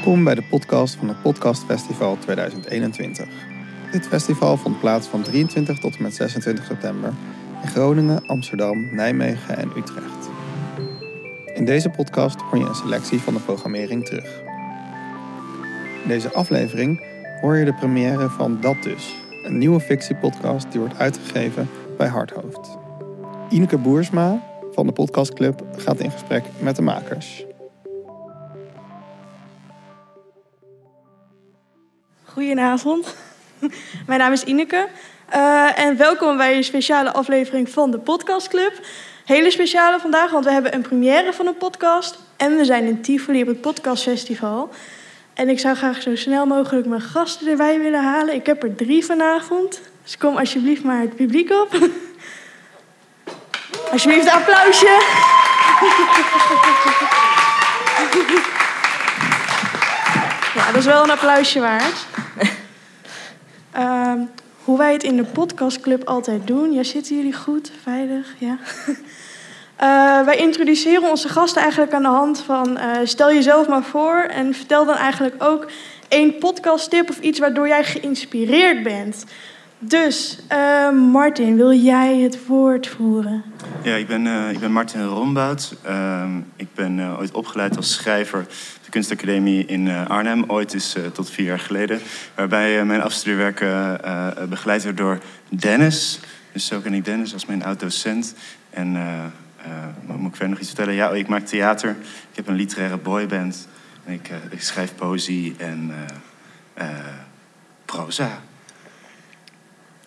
Welkom bij de podcast van het Podcast Festival 2021. Dit festival vond plaats van 23 tot en met 26 september in Groningen, Amsterdam, Nijmegen en Utrecht. In deze podcast hoor je een selectie van de programmering terug. In deze aflevering hoor je de première van Dat Dus, een nieuwe fictiepodcast die wordt uitgegeven bij Hardhoofd. Ineke Boersma van de Podcastclub gaat in gesprek met de makers. Goedenavond, mijn naam is Ineke uh, en welkom bij een speciale aflevering van de Podcastclub. Hele speciale vandaag, want we hebben een première van een podcast en we zijn in Tivoli op het Podcastfestival. En ik zou graag zo snel mogelijk mijn gasten erbij willen halen. Ik heb er drie vanavond, dus kom alsjeblieft maar het publiek op. Alsjeblieft een applausje. Ja, dat is wel een applausje waard. Uh, hoe wij het in de podcastclub altijd doen. Ja, zitten jullie goed, veilig? Ja. Uh, wij introduceren onze gasten eigenlijk aan de hand van... Uh, stel jezelf maar voor en vertel dan eigenlijk ook één podcasttip... of iets waardoor jij geïnspireerd bent. Dus, uh, Martin, wil jij het woord voeren? Ja, ik ben, uh, ik ben Martin Rombout. Uh, ik ben uh, ooit opgeleid als schrijver de kunstacademie in Arnhem. Ooit is tot vier jaar geleden. Waarbij mijn afstudeerwerk begeleid werd door Dennis. Dus zo ken ik Dennis als mijn oud-docent. En moet ik verder nog iets vertellen? Ja, oh, ik maak theater. Ik heb een literaire boyband. En ik, ik schrijf poëzie en proza.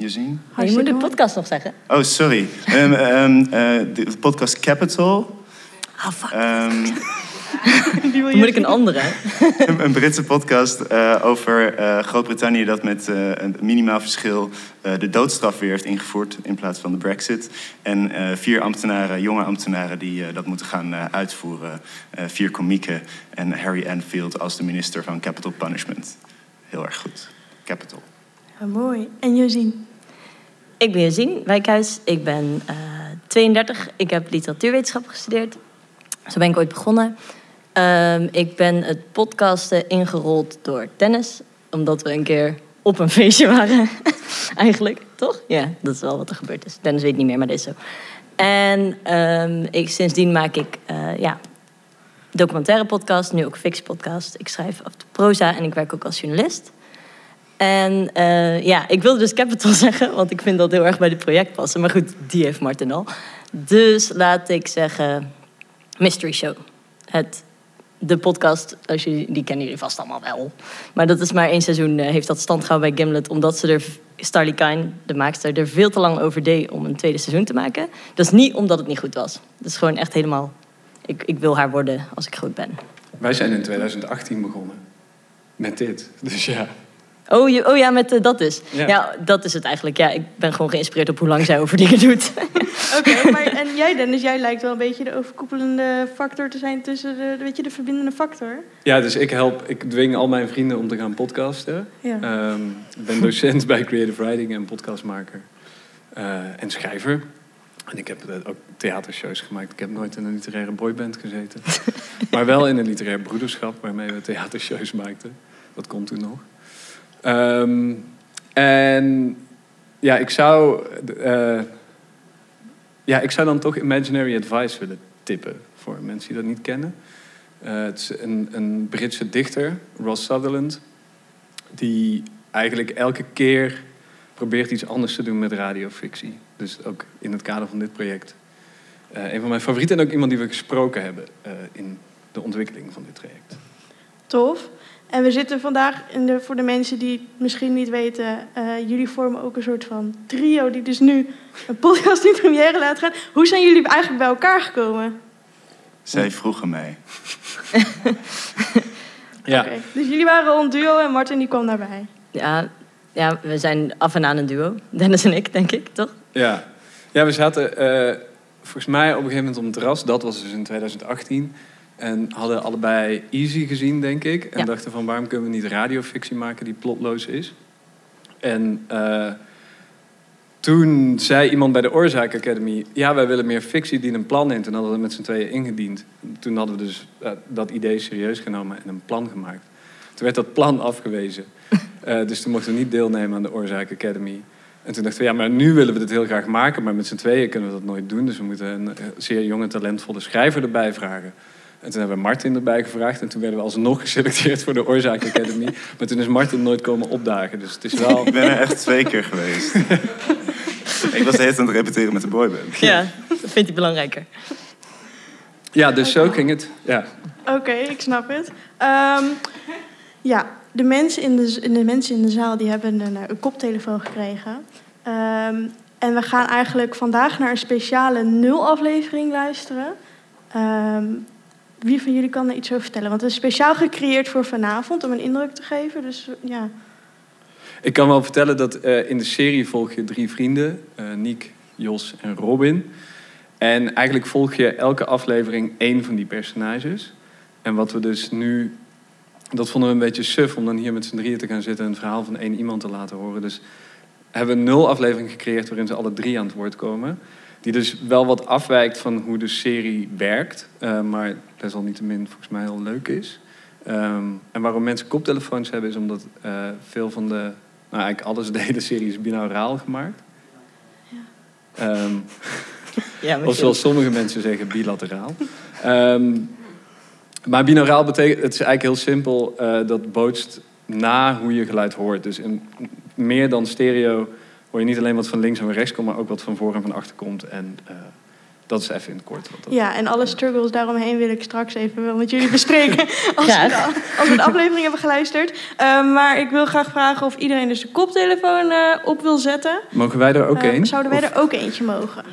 Je zien? je moet de podcast nog zeggen. Oh, sorry. um, um, uh, de podcast Capital. Ah, oh, fuck. Um, moet ik een andere? een, een Britse podcast uh, over uh, Groot-Brittannië dat met uh, een minimaal verschil de doodstraf weer heeft ingevoerd in plaats van de Brexit. En vier ambtenaren, jonge ambtenaren, die dat moeten gaan uitvoeren. vier komieken en Harry Enfield als de minister van Capital Punishment. Heel erg goed. Capital. Ja, mooi. En Josien? Ik ben Josien Wijkhuis. Ik ben uh, 32. Ik heb literatuurwetenschap gestudeerd. Zo ben ik ooit begonnen. Uh, ik ben het podcasten ingerold door Dennis. Omdat we een keer op een feestje waren. Eigenlijk, toch? Ja, dat is wel wat er gebeurd is. Dennis weet niet meer, maar dit is zo. En uh, ik, sindsdien maak ik uh, ja, documentaire podcast, nu ook fictiepodcast. Ik schrijf af de proza en ik werk ook als journalist. En uh, ja, ik wilde dus Capital zeggen, want ik vind dat heel erg bij dit project passen. Maar goed, die heeft Martin al. Dus laat ik zeggen Mystery Show. Het, de podcast, als jullie, die kennen jullie vast allemaal wel. Maar dat is maar één seizoen, uh, heeft dat stand gehouden bij Gimlet. Omdat ze er, Starly Kine, de maakster, er veel te lang over deed om een tweede seizoen te maken. Dat is niet omdat het niet goed was. Dat is gewoon echt helemaal, ik, ik wil haar worden als ik goed ben. Wij zijn in 2018 begonnen. Met dit. Dus ja, Oh, je, oh ja, met uh, dat dus. Ja. ja. dat is het eigenlijk. Ja, ik ben gewoon geïnspireerd op hoe lang zij over dingen doet. Oké, okay, maar en jij Dennis, jij lijkt wel een beetje de overkoepelende factor te zijn tussen de, weet je, de verbindende factor. Ja, dus ik help, ik dwing al mijn vrienden om te gaan podcasten. Ja. Um, ik ben docent bij Creative Writing en podcastmaker uh, en schrijver. En ik heb ook theatershows gemaakt. Ik heb nooit in een literaire boyband gezeten. maar wel in een literair broederschap waarmee we theatershows maakten. Dat komt toen nog. Um, en ja, ik zou, uh, ja, ik zou dan toch Imaginary Advice willen tippen voor mensen die dat niet kennen. Uh, het is een, een Britse dichter, Ross Sutherland, die eigenlijk elke keer probeert iets anders te doen met radiofictie. Dus ook in het kader van dit project. Uh, een van mijn favorieten en ook iemand die we gesproken hebben in de ontwikkeling van dit traject. Tof. En we zitten vandaag, in de, voor de mensen die het misschien niet weten, uh, jullie vormen ook een soort van trio die dus nu een podcast in première laat gaan. Hoe zijn jullie eigenlijk bij elkaar gekomen? Zij vroegen mij. ja. Okay. Dus jullie waren al een duo en Martin die kwam daarbij. Ja, ja, we zijn af en aan een duo. Dennis en ik, denk ik, toch? Ja, ja we zaten uh, volgens mij op een gegeven moment op het terras. Dat was dus in 2018. En hadden allebei Easy gezien, denk ik. En dachten van waarom kunnen we niet radiofictie maken die plotloos is. En uh, toen zei iemand bij de Oorzaak Academy... ja, wij willen meer fictie die een plan heeft. En hadden we met z'n tweeën ingediend. Toen hadden we dus uh, dat idee serieus genomen en een plan gemaakt. Toen werd dat plan afgewezen. Uh, dus toen mochten we niet deelnemen aan de Oorzaak Academy. En toen dachten we, ja, maar nu willen we dit heel graag maken, maar met z'n tweeën kunnen we dat nooit doen. Dus we moeten een zeer jonge, talentvolle schrijver erbij vragen. En toen hebben we Martin erbij gevraagd. En toen werden we alsnog geselecteerd voor de Oorzaak Academy. maar toen is Martin nooit komen opdagen. Dus het is wel... Ik ben er echt twee keer geweest. ik was de hele tijd aan het repeteren met de boyband. Ja, dat vindt hij belangrijker. Ja, dus zo ging het. Ja. Oké, ik snap het. Um, ja, de mensen, in de, de mensen in de zaal die hebben een, een koptelefoon gekregen. Um, en we gaan eigenlijk vandaag naar een speciale nul-aflevering luisteren. Um, wie van jullie kan er iets over vertellen? Want het is speciaal gecreëerd voor vanavond om een indruk te geven. Dus ja. Ik kan wel vertellen dat uh, in de serie volg je drie vrienden: uh, Niek, Jos en Robin. En eigenlijk volg je elke aflevering één van die personages. En wat we dus nu. Dat vonden we een beetje suf om dan hier met z'n drieën te gaan zitten en verhaal van één iemand te laten horen. Dus hebben we nul aflevering gecreëerd waarin ze alle drie aan het woord komen. Die dus wel wat afwijkt van hoe de serie werkt, uh, maar desalniettemin volgens mij heel leuk is. Um, en waarom mensen koptelefoons hebben, is omdat uh, veel van de. Nou, eigenlijk alles de hele serie is binauraal gemaakt. Ja. Um, ja, of zoals sommige mensen zeggen, bilateraal. Um, maar binauraal betekent, het is eigenlijk heel simpel, uh, dat bootst na hoe je geluid hoort. Dus in, meer dan stereo hoor je niet alleen wat van links en rechts komt, maar ook wat van voor en van achter komt. En uh, dat is even in het kort. Dat... Ja, en alle struggles daaromheen wil ik straks even wel met jullie bespreken. als, we, als we de aflevering hebben geluisterd. Uh, maar ik wil graag vragen of iedereen dus de koptelefoon uh, op wil zetten. Mogen wij er ook één? Zouden wij of... er ook eentje mogen?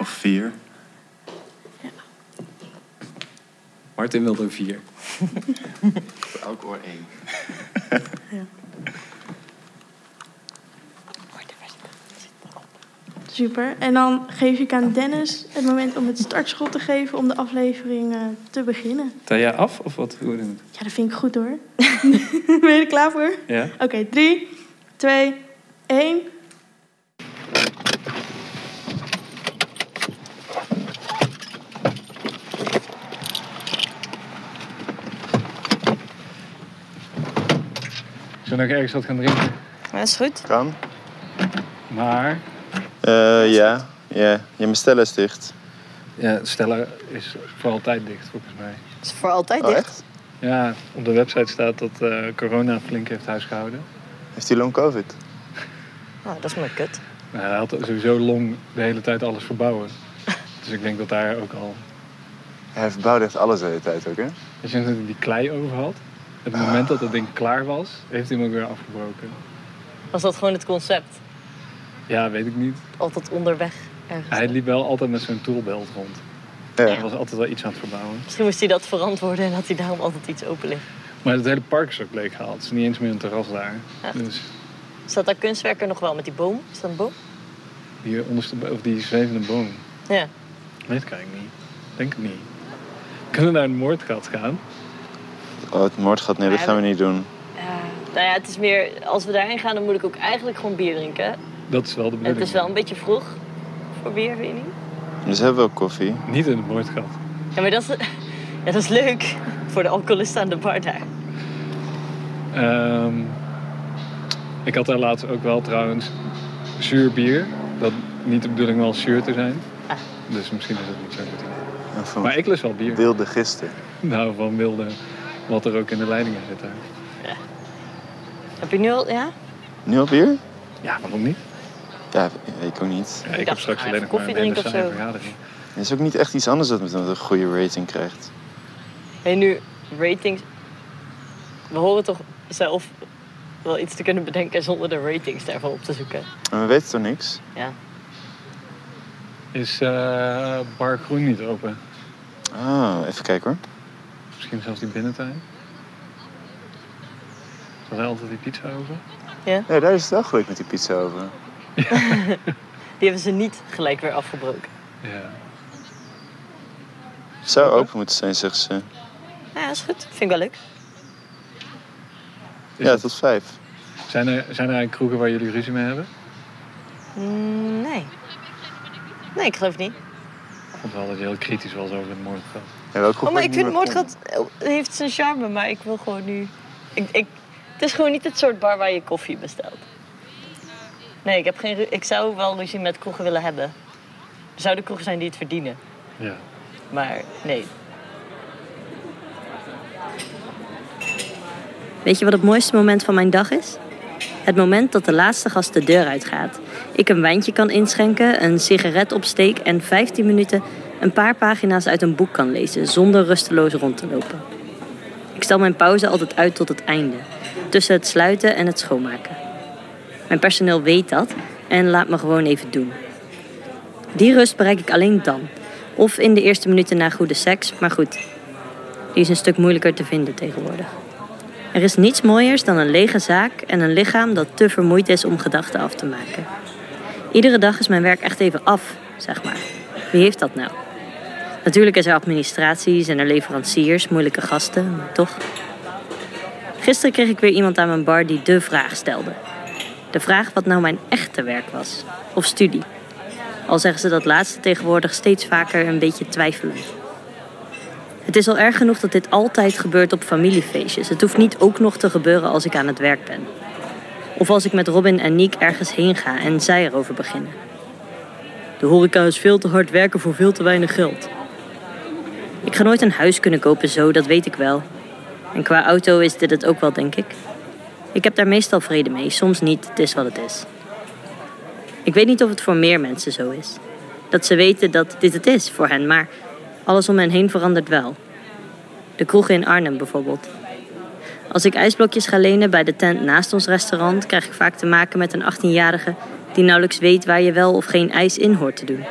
Of vier. Ja. Martin wil er vier. Voor elk oor één. ja. Super. En dan geef ik aan Dennis het moment om het startschot te geven om de aflevering uh, te beginnen. Tel jij af of wat? Hoe het? Ja, dat vind ik goed hoor. ben je er klaar voor? Ja. Oké, okay, drie, twee, één. Zullen we nog ergens wat gaan drinken? Ja, dat is goed. Kan. Maar uh, ja, ja. ja, mijn Stella is dicht. Ja, Stella is voor altijd dicht, volgens mij. Is voor altijd oh, dicht? Echt? Ja, op de website staat dat uh, corona flink heeft huisgehouden. Heeft hij long covid? Oh, dat is maar kut. Nou, hij had sowieso long de hele tijd alles verbouwen. dus ik denk dat daar ook al... Hij verbouwde echt alles de hele tijd ook, hè? Als je dat hij die klei over had, op het moment dat het ding klaar was, heeft hij hem ook weer afgebroken. Was dat gewoon het concept? Ja, weet ik niet. Altijd onderweg ergens. Hij liep wel altijd met zo'n toolbelt rond. Ja. Hij was altijd wel iets aan het verbouwen. Misschien moest hij dat verantwoorden en had hij daarom altijd iets open liggen. Maar het hele park is ook leeg gehaald. Het is niet eens meer een terras daar. Dus... Staat daar kunstwerker nog wel met die boom? Is dat een boom? Die, onderste, of die zwevende boom. Ja. Weet ik eigenlijk niet. Denk het niet. Kunnen we naar een moordgat gaan? Oh, het moordgat, nee, dat gaan we niet doen. Ja, nou ja, het is meer... Als we daarheen gaan, dan moet ik ook eigenlijk gewoon bier drinken. Dat is wel de bedoeling. Het is wel een beetje vroeg voor bier, weet je niet? Dus hebben we ook koffie. Niet in het moordgat. Ja, maar dat is, ja, dat is leuk. Voor de alcoholisten aan de bar daar. Um, ik had daar laatst ook wel trouwens zuur bier. Dat niet de bedoeling was zuur te zijn. Ah. Dus misschien is het niet zo goed. maar ik lust wel bier. Wilde gisten. Nou, van wilde wat er ook in de leidingen zit daar. Ja. Heb je nu al, ja? Nu al bier? Ja, waarom niet? Ja, ik ook niet. Ja, ik, heb straks alleen nog koffie drinken of zo. vergadering. Het is ook niet echt iets anders dat het een goede rating krijgt. Hey, nu, ratings... We horen toch zelf wel iets te kunnen bedenken zonder de ratings daarvan op te zoeken. En we weten toch niks? Ja. Is uh, Bar Groen niet open? Ah, even kijken hoor. Misschien zelfs die binnentuin? Zal hij altijd die pizza over? Ja. ja, daar is het wel gelukt met die pizza over. Die hebben ze niet gelijk weer afgebroken. Ja. Zou open moeten zijn, zeggen ze. Ja, dat is goed. Vind ik wel leuk. ja, tot vijf. Zijn er, zijn er eigenlijk kroegen waar jullie ruzie mee hebben? Mm, nee. Nee, ik geloof niet. vond wel dat je heel kritisch was over het moordgat. Ja, Oh, maar ik vind moordgat heeft zijn charme, maar ik wil gewoon nu... Ik, ik, het is gewoon niet het soort bar waar je koffie bestelt. Nee, ik, heb geen, ru- ik zou wel ruzie met kroegen willen hebben. Er zouden kroegen zijn die het verdienen. Ja. Maar nee. Weet je wat het mooiste moment van mijn dag is? Het moment dat de laatste gast de deur uitgaat. Ik een wijntje kan inschenken, een sigaret opsteek en 15 minuten een paar pagina's uit een boek kan lezen zonder rusteloos rond te lopen. Ik stel mijn pauze altijd uit tot het einde, tussen het sluiten en het schoonmaken. Mijn personeel weet dat en laat me gewoon even doen. Die rust bereik ik alleen dan. Of in de eerste minuten na goede seks, maar goed. Die is een stuk moeilijker te vinden tegenwoordig. Er is niets mooiers dan een lege zaak en een lichaam dat te vermoeid is om gedachten af te maken. Iedere dag is mijn werk echt even af, zeg maar. Wie heeft dat nou? Natuurlijk is er administratie, zijn er leveranciers, moeilijke gasten, maar toch. Gisteren kreeg ik weer iemand aan mijn bar die de vraag stelde. De vraag wat nou mijn echte werk was. Of studie. Al zeggen ze dat laatste tegenwoordig steeds vaker een beetje twijfelend. Het is al erg genoeg dat dit altijd gebeurt op familiefeestjes. Het hoeft niet ook nog te gebeuren als ik aan het werk ben. Of als ik met Robin en Niek ergens heen ga en zij erover beginnen. De horeca is veel te hard werken voor veel te weinig geld. Ik ga nooit een huis kunnen kopen zo, dat weet ik wel. En qua auto is dit het ook wel, denk ik. Ik heb daar meestal vrede mee, soms niet, het is wat het is. Ik weet niet of het voor meer mensen zo is. Dat ze weten dat dit het is voor hen, maar alles om hen heen verandert wel. De kroegen in Arnhem bijvoorbeeld. Als ik ijsblokjes ga lenen bij de tent naast ons restaurant, krijg ik vaak te maken met een 18-jarige die nauwelijks weet waar je wel of geen ijs in hoort te doen.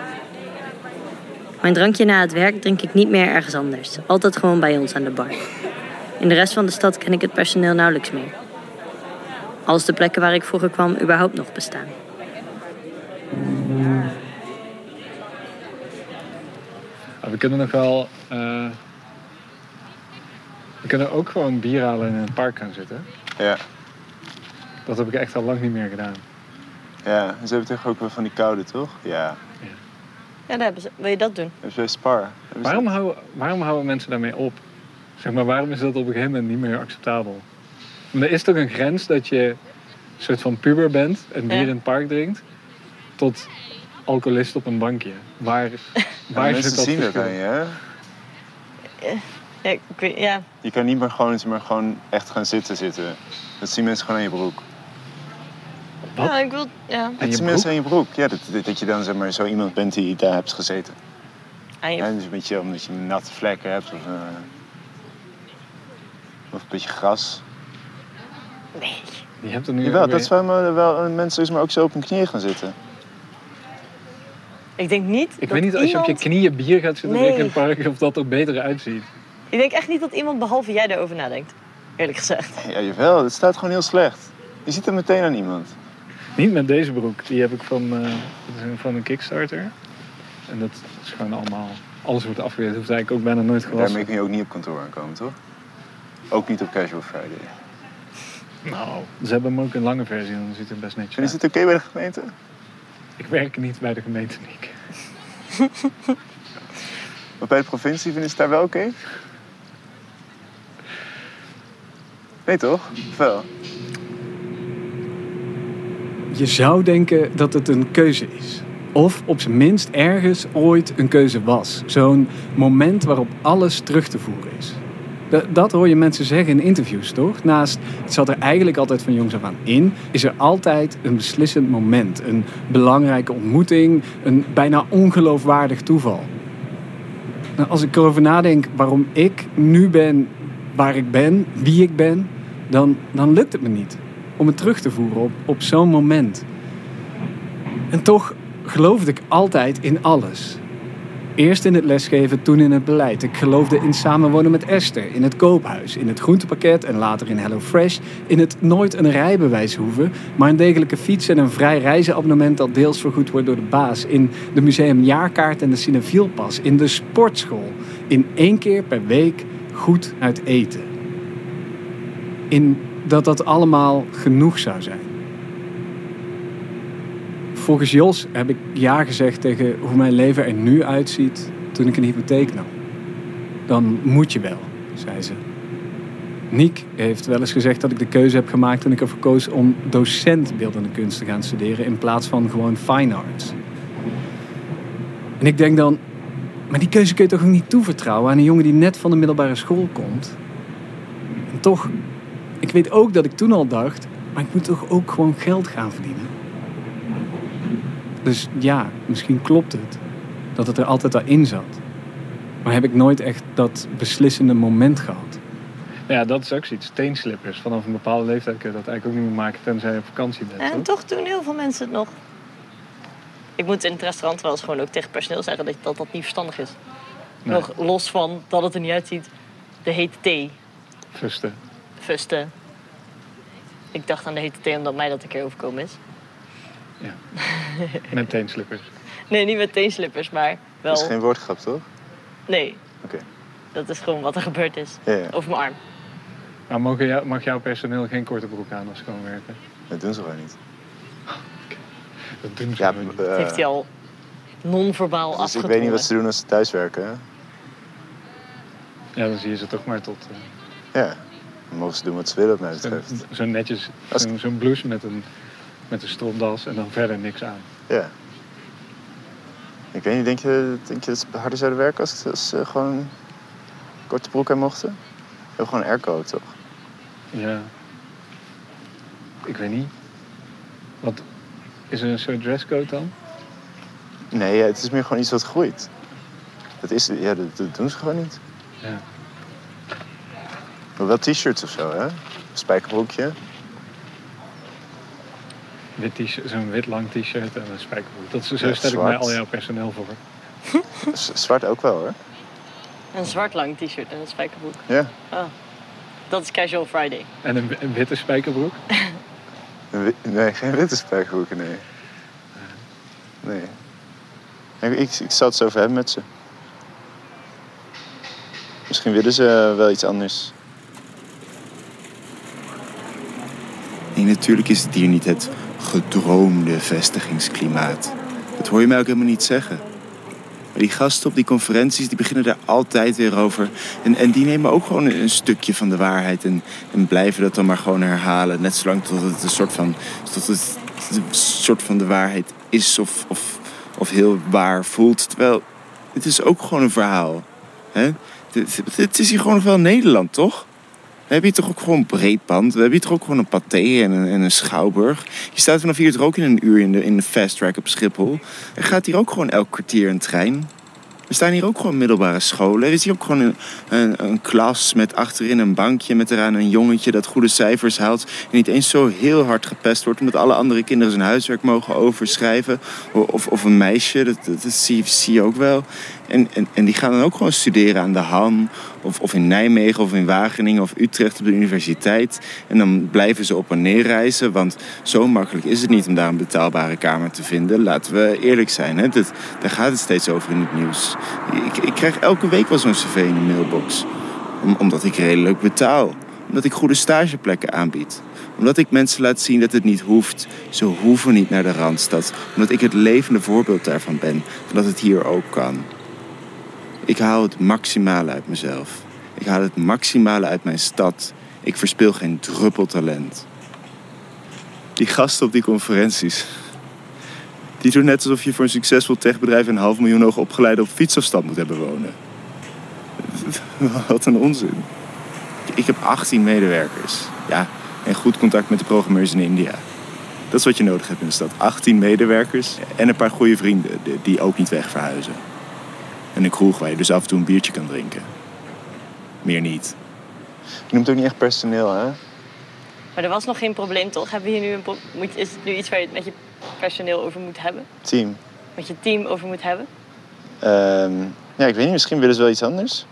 Mijn drankje na het werk drink ik niet meer ergens anders, altijd gewoon bij ons aan de bar. In de rest van de stad ken ik het personeel nauwelijks meer. Als de plekken waar ik vroeger kwam überhaupt nog bestaan. Ja, we kunnen nog wel. eh, we kunnen ook gewoon bier halen en in het park gaan zitten. Ja, Dat heb ik echt al lang niet meer gedaan. ja. Ze hebben toch ook wel van die koude, toch? Ja. Ja, daar hebben ze. Wil je dat doen? Hebben ze bij Spar. Hebben ze- Waarom houden, waarom houden mensen daarmee op? Zeg maar, waarom is dat op een gegeven moment niet meer acceptabel? Want er is toch een grens dat je een soort van puber bent en bier Ja. in het park drinkt, tot alcoholist op een bankje. Waar, Ja, waar mensen zit dat zien dat aan je, hè? Ja, ik weet, ja. Je kan niet meer gewoon, maar, gewoon echt gaan zitten zitten. Dat zien mensen gewoon aan je broek. Wat? ja ik wil. Ja. En Dat zien mensen aan je broek. Ja, dat, dat, dat je dan zeg maar, zo iemand bent die daar hebt gezeten. Aan je- Ja, dus een beetje omdat je natte vlekken hebt of, eh, of een beetje gras. Nee. Je hebt er nu Jawel, dat wel, maar wel mensen is maar ook zo op hun knieën gaan zitten. Ik denk niet. Ik dat weet niet, als je op je iemand- knieën bier gaat zitten Nee. drinken in het park, of dat er beter uitziet. Ik denk echt niet dat iemand behalve jij daarover nadenkt. Eerlijk gezegd. Ja, jawel, het staat gewoon heel slecht. Je ziet het meteen aan iemand. Niet met deze broek. Die heb ik van, eh, dat is van een Kickstarter. En dat is gewoon allemaal... Alles wordt afgeweerd. Hoeft eigenlijk ook bijna nooit gewassen. Daarmee kun je ook niet op kantoor aankomen, toch? Ook niet op Casual Friday. Nou, ze hebben hem ook een lange versie. Dan ziet het best netjes En is uit. het oké bij de gemeente? Ik werk niet bij de gemeente, Niek. Maar bij de provincie vinden ze het daar wel oké? Nee toch? Of wel? Je zou denken dat het een keuze is. Of op zijn minst ergens ooit een keuze was. Zo'n moment waarop alles terug te voeren is. Dat, hoor je mensen zeggen in interviews, toch? Naast het zat er eigenlijk altijd van jongs af aan in, is er altijd een beslissend moment. Een belangrijke ontmoeting, een bijna ongeloofwaardig toeval. Nou, als ik erover nadenk waarom ik nu ben waar ik ben, wie ik ben, dan, dan lukt het me niet om het terug te voeren op, op zo'n moment. En toch geloofde ik altijd in alles. Eerst in het lesgeven, toen in het beleid. Ik geloofde in samenwonen met Esther, in het koophuis, in het groentepakket en later in HelloFresh. In het nooit een rijbewijs hoeven, maar een degelijke fiets en een vrij reizenabonnement dat deels vergoed wordt door de baas. In de museumjaarkaart en de cinefielpas. In de sportschool. In één keer per week goed uit eten. In dat dat allemaal genoeg zou zijn. Volgens Jos heb ik ja gezegd tegen hoe mijn leven er nu uitziet toen ik een hypotheek nam. Dan moet je wel, zei ze. Niek heeft wel eens gezegd dat ik de keuze heb gemaakt toen ik ervoor koos om docent beeldende kunst te gaan studeren in plaats van gewoon fine arts. En ik denk dan, maar die keuze kun je toch ook niet toevertrouwen aan een jongen die net van de middelbare school komt? En toch, ik weet ook dat ik toen al dacht, maar ik moet toch ook gewoon geld gaan verdienen? Dus ja, misschien klopt het dat het er altijd al in zat. Maar heb ik nooit echt dat beslissende moment gehad. Ja, dat is ook zoiets. Teenslippers. Vanaf een bepaalde leeftijd kun je dat eigenlijk ook niet meer maken tenzij je op vakantie bent. En toch doen heel veel mensen het nog. Ik moet in het restaurant wel eens gewoon ook tegen personeel zeggen dat dat, dat niet verstandig is. Nee. Nog los van dat het er niet uitziet. De hete thee. Fusten. Fusten. Ik dacht aan de hete thee omdat mij dat een keer overkomen is. Ja. Met teenslippers. Nee, niet met teenslippers, maar wel... Dat is geen woordgrap, toch? Nee. Oké. Dat is gewoon wat er gebeurd is. Ja, ja. Over mijn arm. Maar mogen jou, mag jouw personeel geen korte broek aan als ze komen werken? Dat doen ze gewoon niet. Dat doen ze Ja, niet. eh, Dat heeft hij al non-verbaal dus ik weet niet wat ze doen als ze thuis werken. hè? Ja, dan zie je ze toch maar tot... eh, Ja, dan mogen ze doen wat ze willen, wat mij Zo'n betreft. zo netjes, Als- zo'n zo'n blouse met een, met een stropdas en dan verder niks aan. Ja. Ik weet niet, denk je, denk je dat ze harder zouden werken als, als ze gewoon korte broek aan mochten? Hebben gewoon airco, toch? Ja. Ik weet niet. Wat, is er een soort dresscode dan? Nee, ja, het is meer gewoon iets wat groeit. Dat, is, ja, dat, dat doen ze gewoon niet. Ja. Maar wel t-shirts of zo, hè? Spijkerbroekje. Wit zo'n wit lang t-shirt en een spijkerbroek. Dat, zo Ja, stel ik mij al jouw personeel voor. Zwart ook wel, hoor. Een zwart lang t-shirt en een spijkerbroek. Ja. Oh. Dat is Casual Friday. En een, wi- een witte spijkerbroek. Een wi- Nee, geen witte spijkerbroeken, nee. Nee. Ik, ik, ik zal het zo over hebben met ze. Misschien willen ze wel iets anders. Nee, natuurlijk is het hier niet het gedroomde vestigingsklimaat. Dat hoor je mij ook helemaal niet zeggen. Maar die gasten op die conferenties, die beginnen daar altijd weer over. En, en die nemen ook gewoon een, stukje van de waarheid en, en blijven dat dan maar gewoon herhalen. Net zolang tot het een soort van, tot het een soort van de waarheid is of, of, of heel waar voelt. Terwijl het is ook gewoon een verhaal. Hè? Het, het is hier gewoon nog wel Nederland, toch? We hebben hier toch ook gewoon breedband. We hebben hier toch ook gewoon een paté en een, en een schouwburg. Je staat vanaf hier toch ook in een uur in de, in de fast track op Schiphol. Er gaat hier ook gewoon elk kwartier een trein. Er staan hier ook gewoon middelbare scholen. Er is hier ook gewoon een, een, klas met achterin een bankje met eraan een jongetje dat goede cijfers haalt. En niet eens zo heel hard gepest wordt omdat alle andere kinderen zijn huiswerk mogen overschrijven. Of, of een meisje, dat, dat, dat zie je ook wel. En, en, en die gaan dan ook gewoon studeren aan de Han. Of, of in Nijmegen of in Wageningen of Utrecht op de universiteit. En dan blijven ze op en neer reizen. Want zo makkelijk is het niet om daar een betaalbare kamer te vinden. Laten we eerlijk zijn. Hè? Dat, daar gaat het steeds over in het nieuws. Ik, ik krijg elke week wel zo'n cv in de mailbox. Om- omdat ik redelijk betaal. Omdat ik goede stageplekken aanbied. Omdat ik mensen laat zien dat het niet hoeft. Ze hoeven niet naar de Randstad. Omdat ik het levende voorbeeld daarvan ben. Dat het hier ook kan. Ik haal het maximale uit mezelf. Ik haal het maximale uit mijn stad. Ik verspil geen druppel talent. Die gasten op die conferenties. Die doen net alsof je voor een succesvol techbedrijf een half miljoen hoog opgeleide op fietsafstand moet hebben wonen. Wat een onzin. Ik heb 18 medewerkers. Ja, en goed contact met de programmeurs in India. Dat is wat je nodig hebt in de stad. 18 medewerkers en een paar goede vrienden die- ook niet weg verhuizen. En een kroeg waar je dus af en toe een biertje kan drinken. Meer niet. Je noemt ook niet echt personeel, hè? Maar er was nog geen probleem, toch? Hebben we hier nu een moet, is het nu iets waar je het met je personeel over moet hebben? Team. Met je team over moet hebben? Ehm, ja, ik weet niet, misschien willen ze wel iets anders.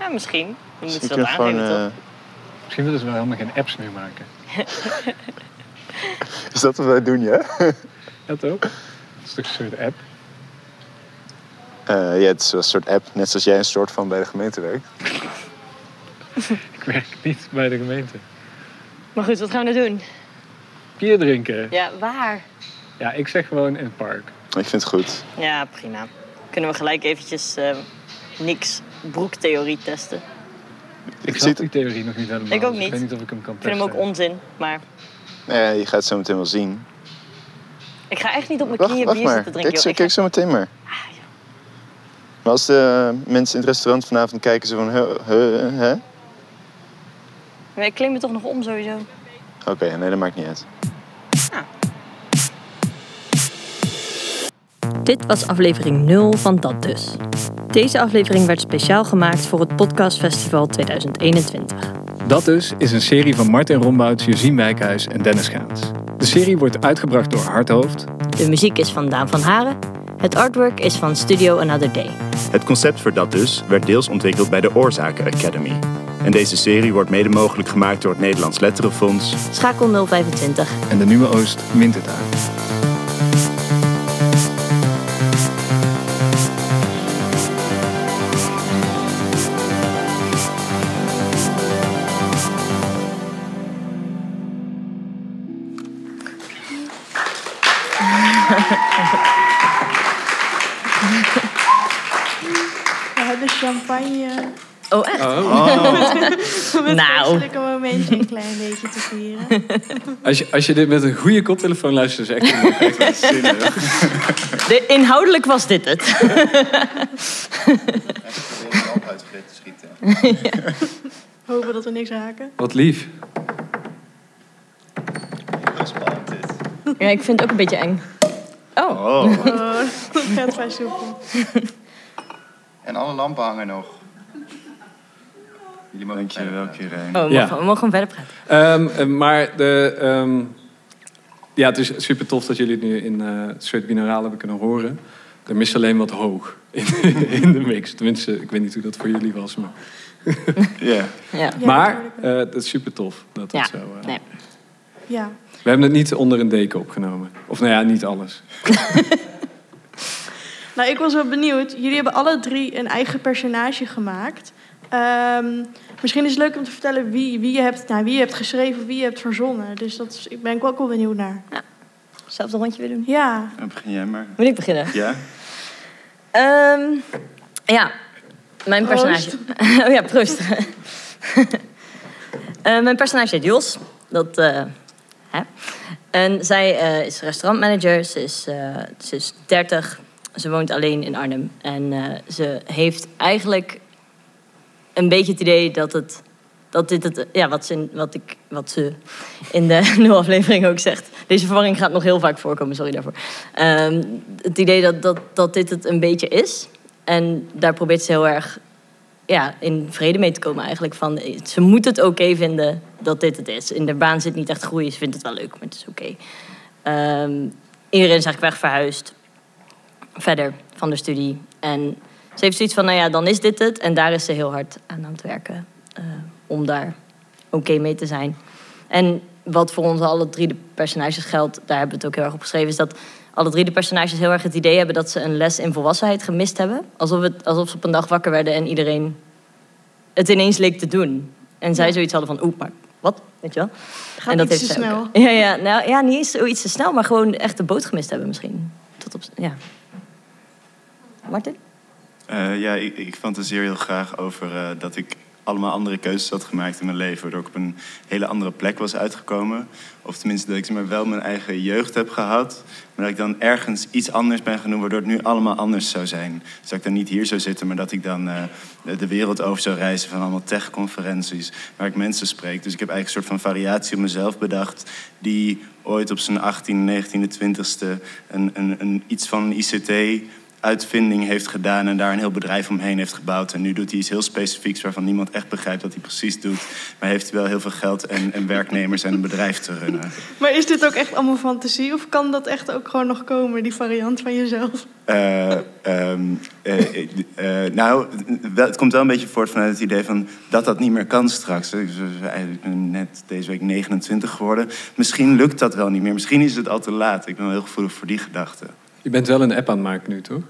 Ja, misschien. Dan moeten ze Misschien dat aangeven, gewoon, toch? eh, Misschien willen ze wel helemaal geen apps meer maken. Is dat wat wij doen, ja? Dat ook. Dat is toch een soort app? Eh, ja, het is een soort app, net zoals jij een soort van bij de gemeente werkt. Ik werk niet bij de gemeente. Maar goed, wat gaan we nou doen? Bier drinken. Ja, waar? Ja, ik zeg gewoon in het park. Ik vind het goed. Ja, prima. Kunnen we gelijk eventjes eh, niks broektheorie testen. Ik zie snap het- die theorie nog niet helemaal. Ik ook dus niet. Ik weet niet of ik hem kan Ik vind testen. hem ook onzin, maar Nee, je gaat het zo meteen wel zien. ik ga echt niet op mijn Wacht, knieën wacht bier maar. zitten drinken. Kijk, joh. Ik kijk zo meteen maar. Maar als de mensen in het restaurant vanavond kijken, zo van... Hè, hè? ga- Maar ik me toch nog om sowieso. Oké, nee, dat maakt niet uit. Dit was aflevering 0 van Dat Dus. Deze aflevering werd speciaal gemaakt voor het Podcastfestival 2021. Dat dus is een serie van Martin Rombouts, Josien Wijkhuis en Dennis Gaans. De serie wordt uitgebracht door Hardhoofd. De muziek is van Daan van Haren. Het artwork is van Studio Another Day. Het concept voor dat dus werd deels ontwikkeld bij de Oorzaken Academy. En deze serie wordt mede mogelijk gemaakt door het Nederlands Letterenfonds, Schakel 025. En de Nieuwe Oost mint het aan. Hebben champagne. Oh, echt? Om het Nou. feestelijke momentje een klein beetje te vieren. Als je, als je dit met een goede koptelefoon luistert, is het echt een. De, inhoudelijk was dit het. uitgereden te schieten. Hopen dat we niks haken. Wat lief. Heel spannend dit. Ja, ik vind het ook een beetje eng. Oh, Oh. Oh, dat gaat vrij soepel. En alle lampen hangen nog. Jullie mogen Dank je wel, Kirijn. oh we, Ja. mogen, we mogen gewoon verder praten. Ehm, eh, maar de, ehm, ja, het is super tof dat jullie het nu in eh het soort hebben kunnen horen. Er mist alleen wat hoog in, in de mix. Tenminste, ik weet niet hoe dat voor jullie was. Maar, Ja. Maar wel. eh, dat is super tof dat dat Ja, zo... eh, nee. Ja. We hebben het niet onder een deken opgenomen. Of nou ja, niet alles. Nou, ik was wel benieuwd. Jullie hebben alle drie een eigen personage gemaakt. Ehm, misschien is het leuk om te vertellen wie, wie, je hebt, nou, wie je hebt geschreven, wie je hebt verzonnen. Dus dat is, ik ben ik ook wel benieuwd naar. Hetzelfde rondje weer doen. Ja, Dan begin jij maar. Moet ik beginnen? Ja? Ehm, ja, mijn Proost. personage. oh ja, proost. Eh, mijn personage heet Jos. Dat, eh, hè? En zij eh, is restaurantmanager. Ze is, eh, ze is 30. Ze woont alleen in Arnhem. En eh, ze heeft eigenlijk een beetje het idee dat het. Dat dit het, ja, wat, ze, in- wat, ik, wat ze in de nul aflevering ook zegt. Deze verwarring gaat nog heel vaak voorkomen, sorry daarvoor. Ehm, het idee dat, dat, dat dit het een beetje is. En daar probeert ze heel erg ja, in vrede mee te komen eigenlijk. Van, ze moet het oké vinden dat dit het is. In de baan zit niet echt groei, ze vindt het wel leuk, maar het is oké. Ehm, iedereen is eigenlijk weg verhuisd. Verder van de studie. En ze heeft zoiets van, nou ja, dan is dit het. En daar is ze heel hard aan aan het werken. eh, om daar oké mee te zijn. En wat voor ons alle drie de personages geldt, daar hebben we het ook heel erg op geschreven, is dat alle drie de personages heel erg het idee hebben dat ze een les in volwassenheid gemist hebben. Alsof, het, alsof ze op een dag wakker werden en iedereen het ineens leek te doen. En zij Ja. zoiets hadden van, oeh, maar wat? Weet je wel? gaat en dat heeft te ook. snel. Ja, ja, nou, ja, niet eens zoiets te snel, maar gewoon echt de boot gemist hebben misschien. Tot op, ja. Martin? Eh, ja, ik, ik fantaseer heel graag over eh, dat ik allemaal andere keuzes had gemaakt in mijn leven. Waardoor ik op een hele andere plek was uitgekomen. Of tenminste dat ik maar, wel mijn eigen jeugd heb gehad. Maar dat ik dan ergens iets anders ben genoemd waardoor het nu allemaal anders zou zijn. Dus dat ik dan niet hier zou zitten, maar dat ik dan eh, de wereld over zou reizen van allemaal techconferenties. Waar ik mensen spreek. Dus ik heb eigenlijk een soort van variatie op mezelf bedacht. Die ooit op zijn 18e, 19e, 20e een, een, een, iets van ICT uitvinding heeft gedaan en daar een heel bedrijf omheen heeft gebouwd. En nu doet hij iets heel specifieks waarvan niemand echt begrijpt wat hij precies doet. Maar heeft hij wel heel veel geld en, en werknemers en een bedrijf te runnen. Maar is dit ook echt allemaal fantasie? Of kan dat echt ook gewoon nog komen, die variant van jezelf? Eh, ehm, eh, eh, nou, wel- het komt wel een beetje voort vanuit het idee van dat dat niet meer kan straks. Ik ben eigenlijk net deze week 29 geworden. Misschien lukt dat wel niet meer. Misschien is het al te laat. Ik ben wel heel gevoelig voor die gedachte. Je bent wel een app aan het maken nu, toch?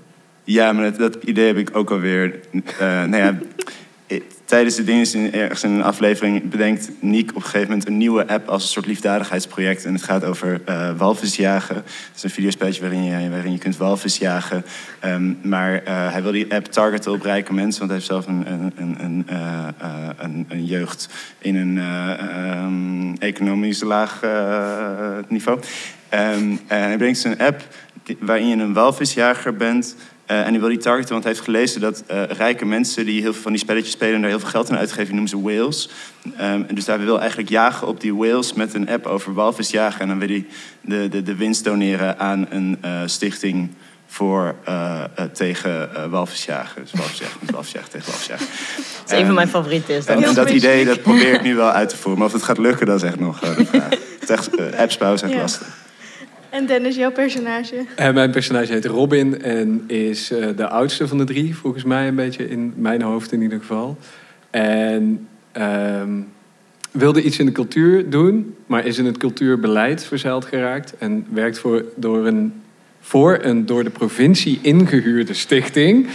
Ja, maar dat, idee heb ik ook alweer. eh nou ja, tijdens de dingen ergens in een aflevering bedenkt Niek op een gegeven moment een nieuwe app als een soort liefdadigheidsproject. En het gaat over uh, walvisjagen. Het is een videospelletje waarin je, waarin je kunt walvis jagen. Ehm, maar uh, hij wil die app targeten op rijke mensen, want hij heeft zelf een, een, een, een, uh, een, een jeugd in een um, economisch laag niveau. Um, en hij brengt een app waarin je een walvisjager bent uh, en hij wil die targeten, want hij heeft gelezen dat uh, rijke mensen die heel veel van die spelletjes spelen en daar heel veel geld aan uitgeven, noemen ze whales. Um, en dus daar wil eigenlijk jagen op die whales met een app over walvisjagen. En dan wil hij de, de, de winst doneren aan een uh, stichting voor, tegen walvisjagen. Dus walvisjagen met walvisjagen tegen walvisjagen. Dat is een van mijn favorieten. Is dat. En, dat idee dat probeer ik nu wel uit te voeren. Maar of het gaat lukken, dat is echt nog de vraag. Het is echt, appsbouw is echt ja. lastig. En Dennis, jouw personage? En mijn personage heet Robin en is uh, de oudste van de drie, volgens mij een beetje in mijn hoofd in ieder geval. En um, wilde iets in de cultuur doen, maar is in het cultuurbeleid verzeild geraakt. En werkt voor, door een, voor een door de provincie ingehuurde stichting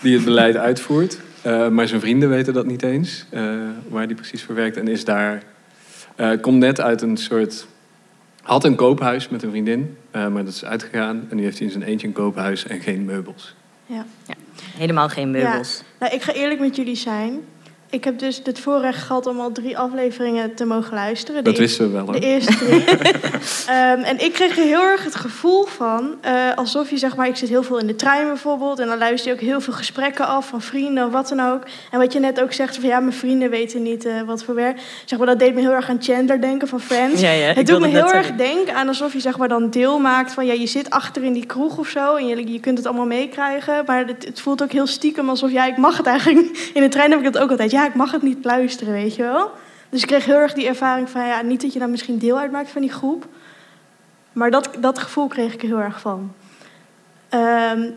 die het beleid uitvoert. Uh, maar zijn vrienden weten dat niet eens, waar hij precies voor werkt. En is daar, komt net uit een soort had een koophuis met een vriendin, uh, maar dat is uitgegaan. En nu heeft hij in zijn eentje een koophuis en geen meubels. Ja. ja. Helemaal geen meubels. Ja. Nou, ik ga eerlijk met jullie zijn. Ik heb dus het voorrecht gehad om al drie afleveringen te mogen luisteren. De dat wisten we wel. Hoor. De eerste drie. um, en ik kreeg er heel erg het gevoel van, uh, alsof je zeg maar, ik zit heel veel in de trein bijvoorbeeld. En dan luister je ook heel veel gesprekken af van vrienden of wat dan ook. En wat je net ook zegt van ja, mijn vrienden weten niet uh, wat voor werk. Zeg maar, dat deed me heel erg aan Chandler denken van Friends. Ja, ja, het doet me heel erg denken aan alsof je zeg maar dan deel maakt van ja, je zit achter in die kroeg of zo. En je, je kunt het allemaal meekrijgen. Maar het, het voelt ook heel stiekem alsof ja, ik mag het eigenlijk. In de trein heb ik dat ook altijd. Ja, ik mag het niet luisteren, weet je wel. Dus ik kreeg heel erg die ervaring van, ja, niet dat je dan misschien deel uitmaakt van die groep. Maar dat, dat gevoel kreeg ik er heel erg van. Um,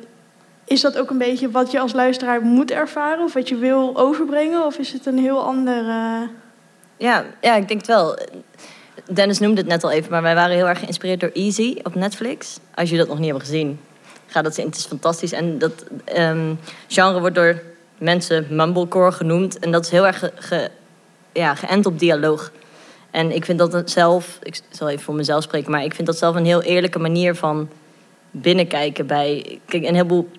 is dat ook een beetje wat je als luisteraar moet ervaren? Of wat je wil overbrengen? Of is het een heel ander... Uh... Ja, ja, ik denk het wel. Dennis noemde het net al even, maar wij waren heel erg geïnspireerd door Easy op Netflix. Als je dat nog niet hebben gezien, ga dat zien. Het is fantastisch. En dat um, genre wordt door mensen mumblecore genoemd. En dat is heel erg ja, geënt op dialoog. En ik vind dat zelf, ik zal even voor mezelf spreken, maar ik vind dat zelf een heel eerlijke manier van binnenkijken bij. Kijk, een heleboel.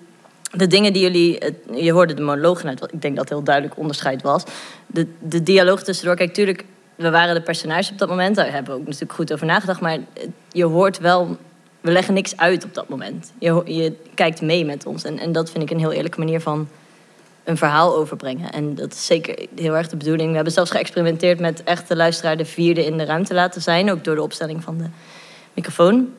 De dingen die jullie. Je hoorde de monologen uit, ik denk dat heel duidelijk onderscheid was. De, de dialoog tussendoor. Kijk, tuurlijk, we waren de personages op dat moment. Daar hebben we ook natuurlijk goed over nagedacht. Maar je hoort wel. We leggen niks uit op dat moment. Je, je kijkt mee met ons. En, en dat vind ik een heel eerlijke manier van een verhaal overbrengen. En dat is zeker heel erg de bedoeling. We hebben zelfs geëxperimenteerd met echt de luisteraar de vierde in de ruimte laten zijn. Ook door de opstelling van de microfoon.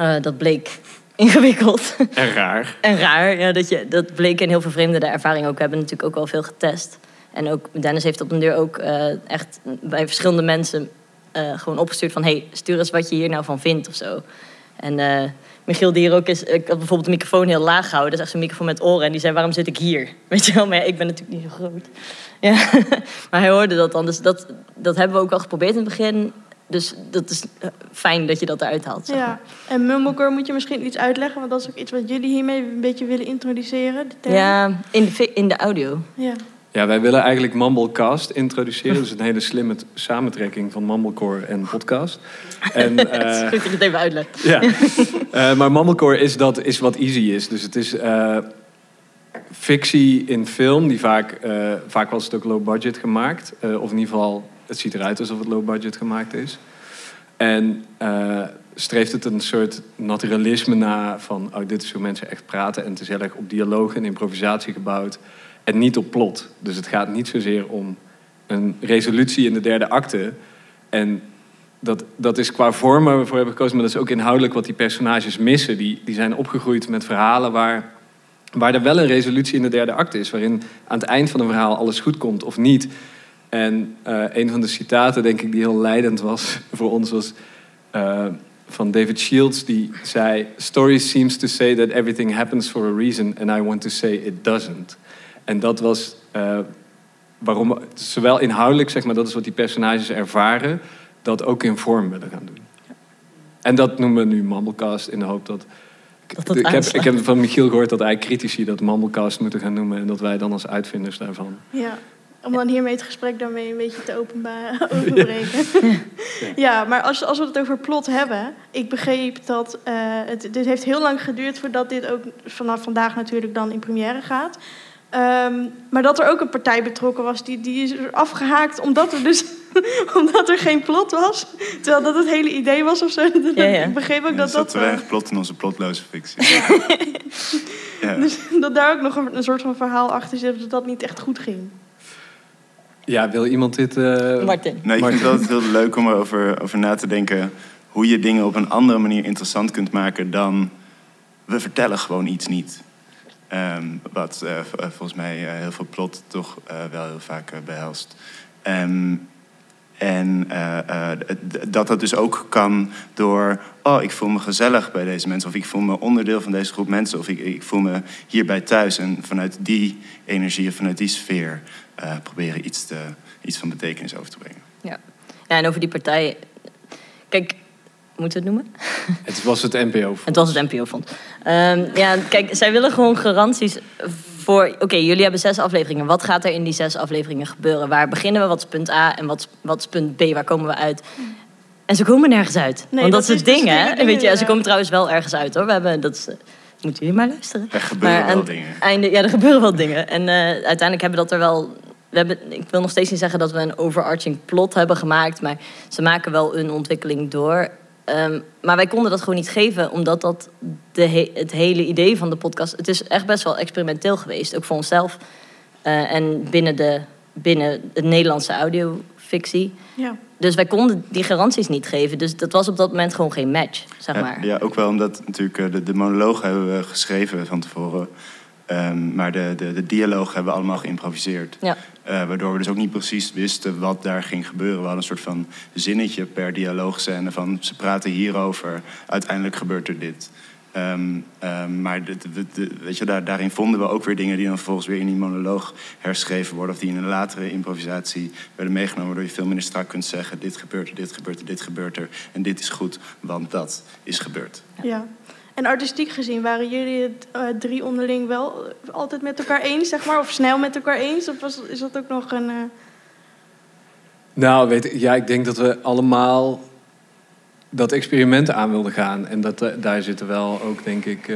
Uh, dat bleek ingewikkeld. En raar. en raar, ja. Dat, je, dat bleek een heel vervreemdende ervaring ook. We hebben natuurlijk ook wel veel getest. En ook Dennis heeft op een deur ook uh, echt bij verschillende mensen uh, gewoon opgestuurd van... hey, stuur eens wat je hier nou van vindt of zo. En Michiel die hier ook is, ik had bijvoorbeeld de microfoon heel laag gehouden. Dat is echt zo'n microfoon met oren. En die zei, waarom zit ik hier? Weet je wel, maar ja, ik ben natuurlijk niet zo groot. Ja. maar hij hoorde dat dan. Dus dat, dat hebben we ook al geprobeerd in het begin. Dus dat is eh, fijn dat je dat eruit haalt. Zeg maar. Ja, en Mumblecore moet je misschien iets uitleggen, want dat is ook iets wat jullie hiermee een beetje willen introduceren. Ja, in de, in de audio. Ja. Ja, wij willen eigenlijk Mumblecast introduceren. Dus een hele slimme samentrekking van Mumblecore en podcast. En, uh, dat is goed dat je het even uitlegt. Ja. uh, maar Mumblecore is, dat, is wat easy is. Dus het is uh, fictie in film, die vaak, vaak was het ook low budget gemaakt. of in ieder geval, het ziet eruit alsof het low budget gemaakt is. En streeft het een soort naturalisme na van... oh, dit is hoe mensen echt praten. En het is heel erg op dialoog en improvisatie gebouwd en niet op plot. Dus het gaat niet zozeer om een resolutie in de derde acte. En dat, dat is qua vorm waar we voor hebben gekozen, maar dat is ook inhoudelijk wat die personages missen. Die, die zijn opgegroeid met verhalen waar, waar er wel een resolutie in de derde acte is, waarin aan het eind van een verhaal alles goed komt of niet. En uh, een van de citaten, denk ik, die heel leidend was voor ons, was uh, van David Shields, die zei: Story seems to say that everything happens for a reason, and I want to say it doesn't. En dat was uh, waarom, zowel inhoudelijk, zeg maar, dat is wat die personages ervaren, dat ook in vorm willen gaan doen. En dat noemen we nu Mumblecast in de hoop dat. dat ik, heb, ik heb van Michiel gehoord dat hij critici dat Mumblecast moeten gaan noemen en dat wij dan als uitvinders daarvan. Ja. Om dan hiermee het gesprek daarmee een beetje te openbaar, openbreken. Ja. ja, maar als, als we het over plot hebben... Ik begreep dat uh, het... Dit heeft heel lang geduurd voordat dit ook vanaf vandaag natuurlijk dan in première gaat. Um, maar dat er ook een partij betrokken was, die, die is afgehaakt omdat er dus omdat er geen plot was. Terwijl dat het hele idee was of zo. Ja, ja. Ik begreep ook ja, dat dat... Er weinig uh... plot in onze plotloze fictie. Ja. Dus dat daar ook nog een, een, soort van verhaal achter zit, dat dat niet echt goed ging. Ja, wil iemand dit... Uh... Martin. Nee, ik Martin. vind het altijd heel leuk om erover over na te denken... hoe je dingen op een andere manier interessant kunt maken dan... we vertellen gewoon iets niet. Um, wat uh, volgens mij uh, heel veel plot toch wel heel vaak behelst. Um, en dat dat dus ook kan door, oh, ik voel me gezellig bij deze mensen, of ik voel me onderdeel van deze groep mensen, of ik, ik voel me hierbij thuis. En vanuit die energie, vanuit die sfeer, proberen iets, te, iets van betekenis over te brengen. Ja. ja, en over die partij. Kijk, moeten we het noemen? Het was het NPO-fonds. Het was het NPO-fonds. Um, ja, kijk, zij willen gewoon garanties voor... Oké, jullie hebben zes afleveringen. Wat gaat er in die zes afleveringen gebeuren? Waar beginnen we? Wat is punt A? En wat, wat is punt B? Waar komen we uit? En ze komen nergens uit. Nee, Want dat, dat is het ding, hè? Weet je, ze komen trouwens wel ergens uit, hoor. We hebben... Dat is, moeten jullie maar luisteren. Er gebeuren maar, wel dingen. Einde, ja, er gebeuren wel dingen. En uh, uiteindelijk hebben we dat er wel we hebben, ik wil nog steeds niet zeggen dat we een overarching plot hebben gemaakt, maar ze maken wel een ontwikkeling door. Um, maar wij konden dat gewoon niet geven, omdat dat de he het hele idee van de podcast... Het is echt best wel experimenteel geweest, ook voor onszelf. Uh, en binnen de, binnen de Nederlandse audiofictie. Ja. Dus wij konden die garanties niet geven. Dus dat was op dat moment gewoon geen match, zeg maar. Ja, ja ook wel omdat natuurlijk de, de monoloog hebben we geschreven van tevoren. Um, maar de, de, de dialoog hebben we allemaal geïmproviseerd. Ja. Uh, waardoor we dus ook niet precies wisten wat daar ging gebeuren. We hadden een soort van zinnetje per dialoogscène van ze praten hierover, uiteindelijk gebeurt er dit. Um, um, maar de, de, de, weet je, daar, daarin vonden we ook weer dingen die dan vervolgens weer in die monoloog herschreven worden. Of die in een latere improvisatie werden meegenomen. Waardoor je veel minder strak kunt zeggen: dit gebeurt er, dit gebeurt er, dit gebeurt er. En dit is goed, want dat is gebeurd. Ja. En artistiek gezien, waren jullie het uh, drie onderling wel altijd met elkaar eens, zeg maar? Of snel met elkaar eens? Of was, is dat ook nog een... Uh... Nou, weet ja, ik denk dat we allemaal dat experiment aan wilden gaan. En dat, uh, daar zitten wel ook, denk ik,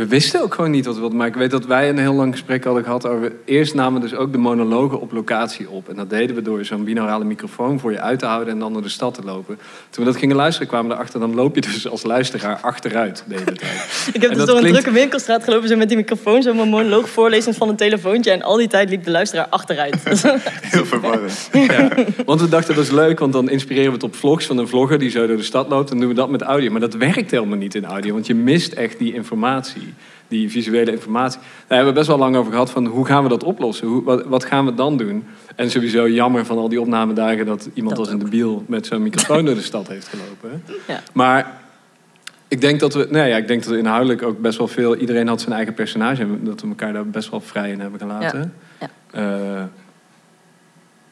we wisten ook gewoon niet wat we wilden. Maar ik weet dat wij een heel lang gesprek hadden gehad over... Eerst namen we dus ook de monologen op locatie op. En dat deden we door zo'n binaurale microfoon voor je uit te houden... en dan door de stad te lopen. Toen we dat gingen luisteren kwamen we erachter... dan loop je dus als luisteraar achteruit de hele tijd. ik heb dus door een drukke winkelstraat gelopen... zo met die microfoon, zo mijn monoloog voorlezen van een telefoontje... en al die tijd liep de luisteraar achteruit. heel verwarrend. Ja, want we dachten dat is leuk, want dan inspireren we het op vlogs... van een vlogger die zo door de stad loopt. En doen we dat met audio. Maar dat werkt helemaal niet in audio, want je mist echt die informatie die visuele informatie. Daar hebben we best wel lang over gehad van hoe gaan we dat oplossen? Hoe, wat, wat, gaan we dan doen? En sowieso jammer van al die opnamedagen dat iemand als een debiel met zo'n microfoon door de stad heeft gelopen. Ja. Maar ik denk dat we, nee, ja, ik denk dat we inhoudelijk ook best wel veel. Iedereen had zijn eigen personage en dat we elkaar daar best wel vrij in hebben gelaten. Ja. ja. Uh,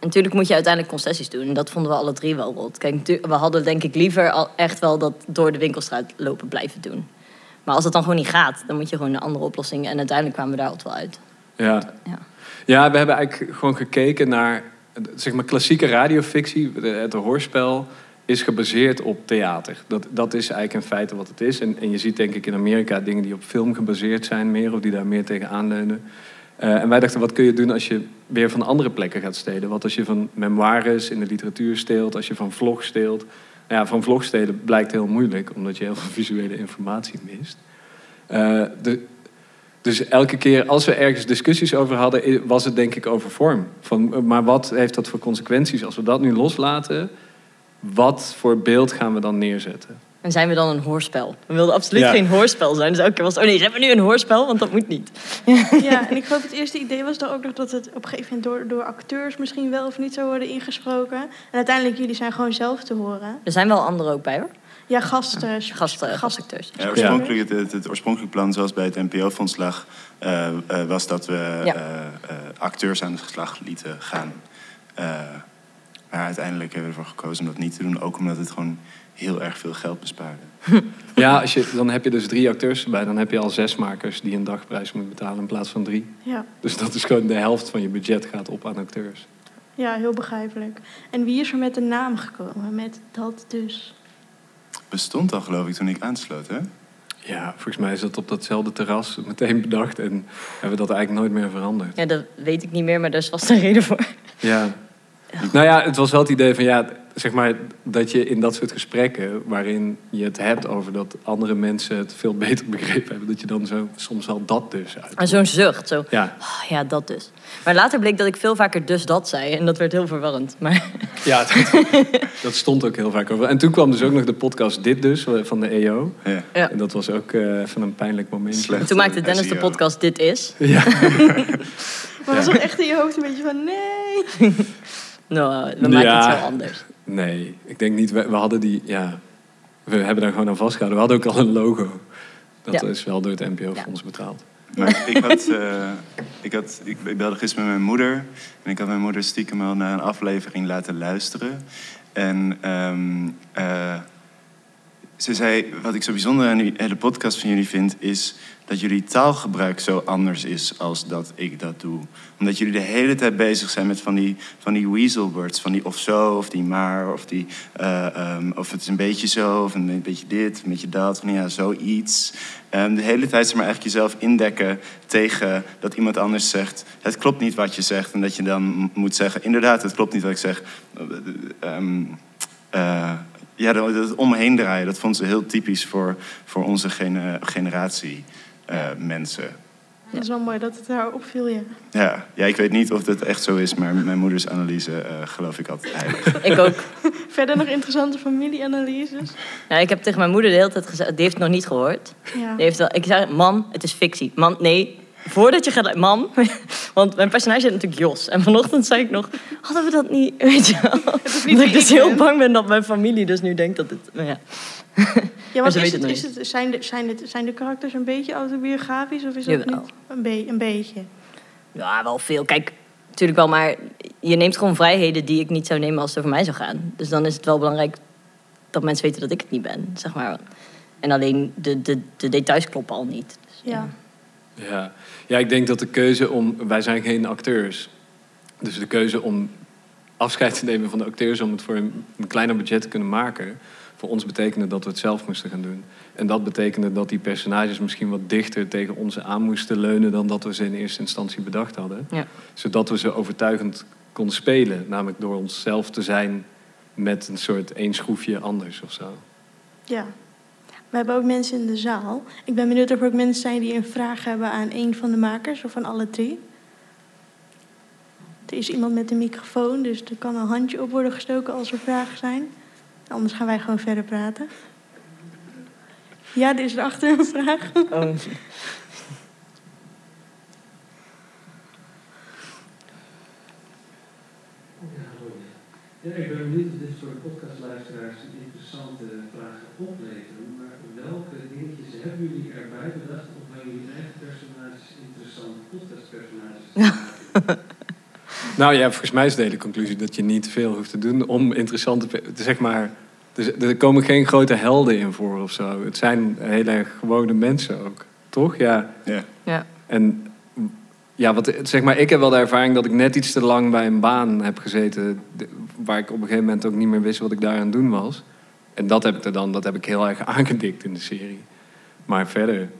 natuurlijk moet je uiteindelijk concessies doen. En dat vonden we alle drie wel rot. Kijk, we hadden denk ik liever al echt wel dat door de winkelstraat lopen blijven doen. Maar als het dan gewoon niet gaat, dan moet je gewoon een andere oplossing. En uiteindelijk kwamen we daar altijd wel uit. Ja. ja. Ja, we hebben eigenlijk gewoon gekeken naar zeg maar klassieke radiofictie. Het hoorspel is gebaseerd op theater. Dat, dat is eigenlijk in feite wat het is. En, en je ziet denk ik in Amerika dingen die op film gebaseerd zijn meer... of die daar meer tegen aanleunen. Uh, en wij dachten, wat kun je doen als je weer van andere plekken gaat stelen? Wat als je van memoires in de literatuur steelt, als je van vlog steelt ja, van vlogsteden blijkt heel moeilijk, omdat je heel veel visuele informatie mist. Uh, de, dus elke keer als we ergens discussies over hadden, was het denk ik over vorm. Van, maar wat heeft dat voor consequenties als we dat nu loslaten? Wat voor beeld gaan we dan neerzetten? En zijn we dan een hoorspel? We wilden absoluut geen hoorspel zijn. Dus elke keer was oh nee, zijn we nu een hoorspel? Want dat moet niet. Ja, en ik geloof het eerste idee was dan ook nog dat het op een gegeven moment door, door acteurs misschien wel of niet zou worden ingesproken. En uiteindelijk, jullie zijn gewoon zelf te horen. Er zijn wel anderen ook bij hoor. Ja, gasten. Ja, gast, uh, gastacteurs. Ja, oorspronkelijk, het, het, het, oorspronkelijke plan zoals bij het NPO-fonds lag... Uh, uh, was dat we ja. acteurs aan de slag lieten gaan Maar uiteindelijk hebben we ervoor gekozen om dat niet te doen. Ook omdat het gewoon heel erg veel geld bespaarde. Ja, als je, dan heb je dus drie acteurs erbij. Dan heb je al zes makers die een dagprijs moeten betalen in plaats van drie. Ja. Dus dat is gewoon de helft van je budget gaat op aan acteurs. ja, heel begrijpelijk. En wie is er met de naam gekomen? Met dat dus. Bestond al geloof ik toen ik aansloot, hè? Ja, volgens mij is dat op datzelfde terras meteen bedacht. En hebben we dat eigenlijk nooit meer veranderd. Ja, dat weet ik niet meer, maar daar is vast een reden voor. Ja. Nou ja, het was wel het idee van ja, zeg maar dat je in dat soort gesprekken waarin je het hebt over dat andere mensen het veel beter begrepen hebben, dat je dan zo soms wel dat dus uit. En zo'n zucht, zo. Ja, "Oh, ja, dat dus. Maar later bleek dat ik veel vaker dus dat zei. En dat werd heel verwarrend. Maar ja dat, dat stond ook heel vaak over. En toen kwam dus ook nog de podcast Dit Dus van de EO. Ja. ja. En dat was ook eh, even een pijnlijk moment. Slecht. toen maakte Dennis de SEO. podcast Dit Is. Ja. Maar was Ja. toch echt in je hoofd een beetje van nee? Nou, we maken Ja. het zo anders. Nee, ik denk niet. We, we hadden die, ja, we hebben daar gewoon aan vastgehouden. We hadden ook al een logo. Dat Ja. is wel door het NPO-fonds betaald. Maar ik, had, eh, ik, had, ik, ik belde gisteren met mijn moeder. En ik had mijn moeder stiekem al naar een aflevering laten luisteren. En ehm, eh, ze zei, wat ik zo bijzonder aan hele podcast van jullie vind... is dat jullie taalgebruik zo anders is als dat ik dat doe. Omdat jullie de hele tijd bezig zijn met van die, van die weasel words. Van die of zo, of die maar, of, die, eh, ehm, of het is een beetje zo, of een beetje dit, een beetje dat. Van ja, zoiets. Ehm, de hele tijd maar eigenlijk jezelf indekken tegen dat iemand anders zegt... het klopt niet wat je zegt. En dat je dan moet zeggen, inderdaad, het klopt niet wat ik zeg. Ehm, eh, ja, dat dat omheen draaien, dat vond ze heel typisch voor, voor onze gene- generatie eh, mensen. Dat is wel mooi dat het haar opviel, ja. Ja, ja, ik weet niet of dat echt zo is, maar mijn moeders analyse eh, geloof ik altijd heilig. Ik ook. Verder nog interessante familieanalyses. Nou, ik heb tegen mijn moeder de hele tijd gezegd... Die heeft het nog niet gehoord. Ja. Die heeft wel, ik zei, mam, het is fictie. Mam, nee, voordat je gaat... Mam, want mijn personage heet natuurlijk Jos. En vanochtend zei ik nog, hadden we dat niet... Weet je wel? Dat ik dus heel bang ben dat mijn familie dus nu denkt dat het... Nou ja. Ja, Maar want ze is het, is het, zijn, de, zijn, het, zijn de karakters een beetje autobiografisch of is het Jawel. niet? Een, be- een beetje. ja, wel veel. Kijk, natuurlijk wel, maar je neemt gewoon vrijheden die ik niet zou nemen als het over mij zou gaan. Dus dan is het wel belangrijk dat mensen weten dat ik het niet ben, zeg maar. En alleen de, de, de details kloppen al niet. Dus, Ja. Ja. ja, ik denk dat de keuze om... Wij zijn geen acteurs. Dus de keuze om afscheid te nemen van de acteurs... om het voor een, een kleiner budget te kunnen maken... voor ons betekende dat we het zelf moesten gaan doen. En dat betekende dat die personages misschien wat dichter tegen ons aan moesten leunen... dan dat we ze in eerste instantie bedacht hadden. Ja. Zodat we ze overtuigend konden spelen. Namelijk door onszelf te zijn met een soort één schroefje anders of zo. ja. We hebben ook mensen in de zaal. Ik ben benieuwd of er ook mensen zijn die een vraag hebben aan een van de makers of aan alle drie. Er is iemand met een microfoon, dus er kan een handje op worden gestoken als er vragen zijn. Anders gaan wij gewoon verder praten. Ja, er is erachter een vraag. Oh. Ja, ik ben benieuwd of dit soort podcastluisteraars interessante vragen opleveren. Maar welke dingetjes hebben jullie erbij bedacht om van jullie eigen personages interessante podcastpersonages te maken? Nou ja, volgens mij is de hele conclusie dat je niet veel hoeft te doen om interessante... Zeg maar, er er komen geen grote helden in voor of zo. Het zijn hele gewone mensen ook, toch? Ja. Ja. Ja. En ja, wat, zeg maar, ik heb wel de ervaring dat ik net iets te lang bij een baan heb gezeten... waar ik op een gegeven moment ook niet meer wist wat ik daar aan het doen was. En dat heb ik er dan, dat heb ik heel erg aangedikt in de serie. Maar verder,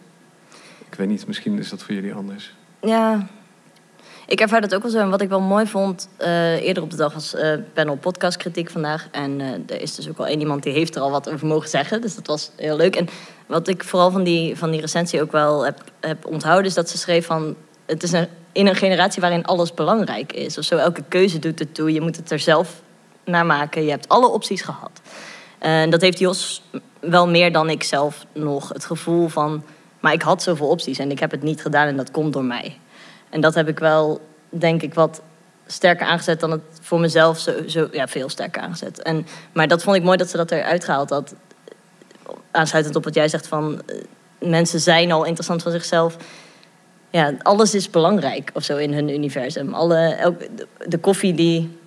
ik weet niet, misschien is dat voor jullie anders. Ja, ik ervaar dat ook wel zo. En wat ik wel mooi vond, eh, eerder op de dag was eh, panel podcastkritiek vandaag. En eh, er is dus ook wel één iemand die heeft er al wat over mogen zeggen. Dus dat was heel leuk. En wat ik vooral van die, van die recensie ook wel heb, heb onthouden... is dat ze schreef van... Het is een, in een generatie waarin alles belangrijk is. Of zo, elke keuze doet het toe. Je moet het er zelf naar maken. Je hebt alle opties gehad. En dat heeft Jos wel meer dan ik zelf nog. Het gevoel van... Maar ik had zoveel opties en ik heb het niet gedaan en dat komt door mij. En dat heb ik wel, denk ik, wat sterker aangezet dan het voor mezelf zo, zo ja, veel sterker aangezet. En, maar dat vond ik mooi dat ze dat eruit gehaald had. Aansluitend op wat jij zegt van eh, mensen zijn al interessant van zichzelf. Ja, alles is belangrijk of zo in hun universum. Alle, elk, de, koffie die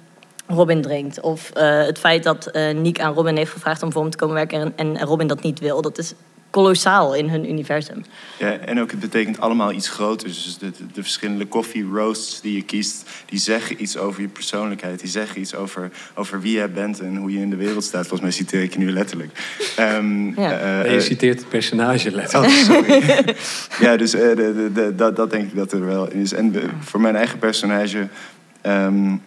Robin drinkt. Of uh, het feit dat uh, Niek aan Robin heeft gevraagd om voor hem te komen werken en, en Robin dat niet wil. Dat is kolossaal in hun universum. Ja, en ook het betekent allemaal iets groters. Dus de, de, verschillende coffee roasts die je kiest, die zeggen iets over je persoonlijkheid. Die zeggen iets over, over wie jij bent en hoe je in de wereld staat. Volgens mij citeer ik je nu letterlijk. Um, ja. Uh, je citeert het personage letterlijk. Oh, sorry. ja, dus de, de, dat, dat denk ik dat er wel is. En voor mijn eigen personage... Um,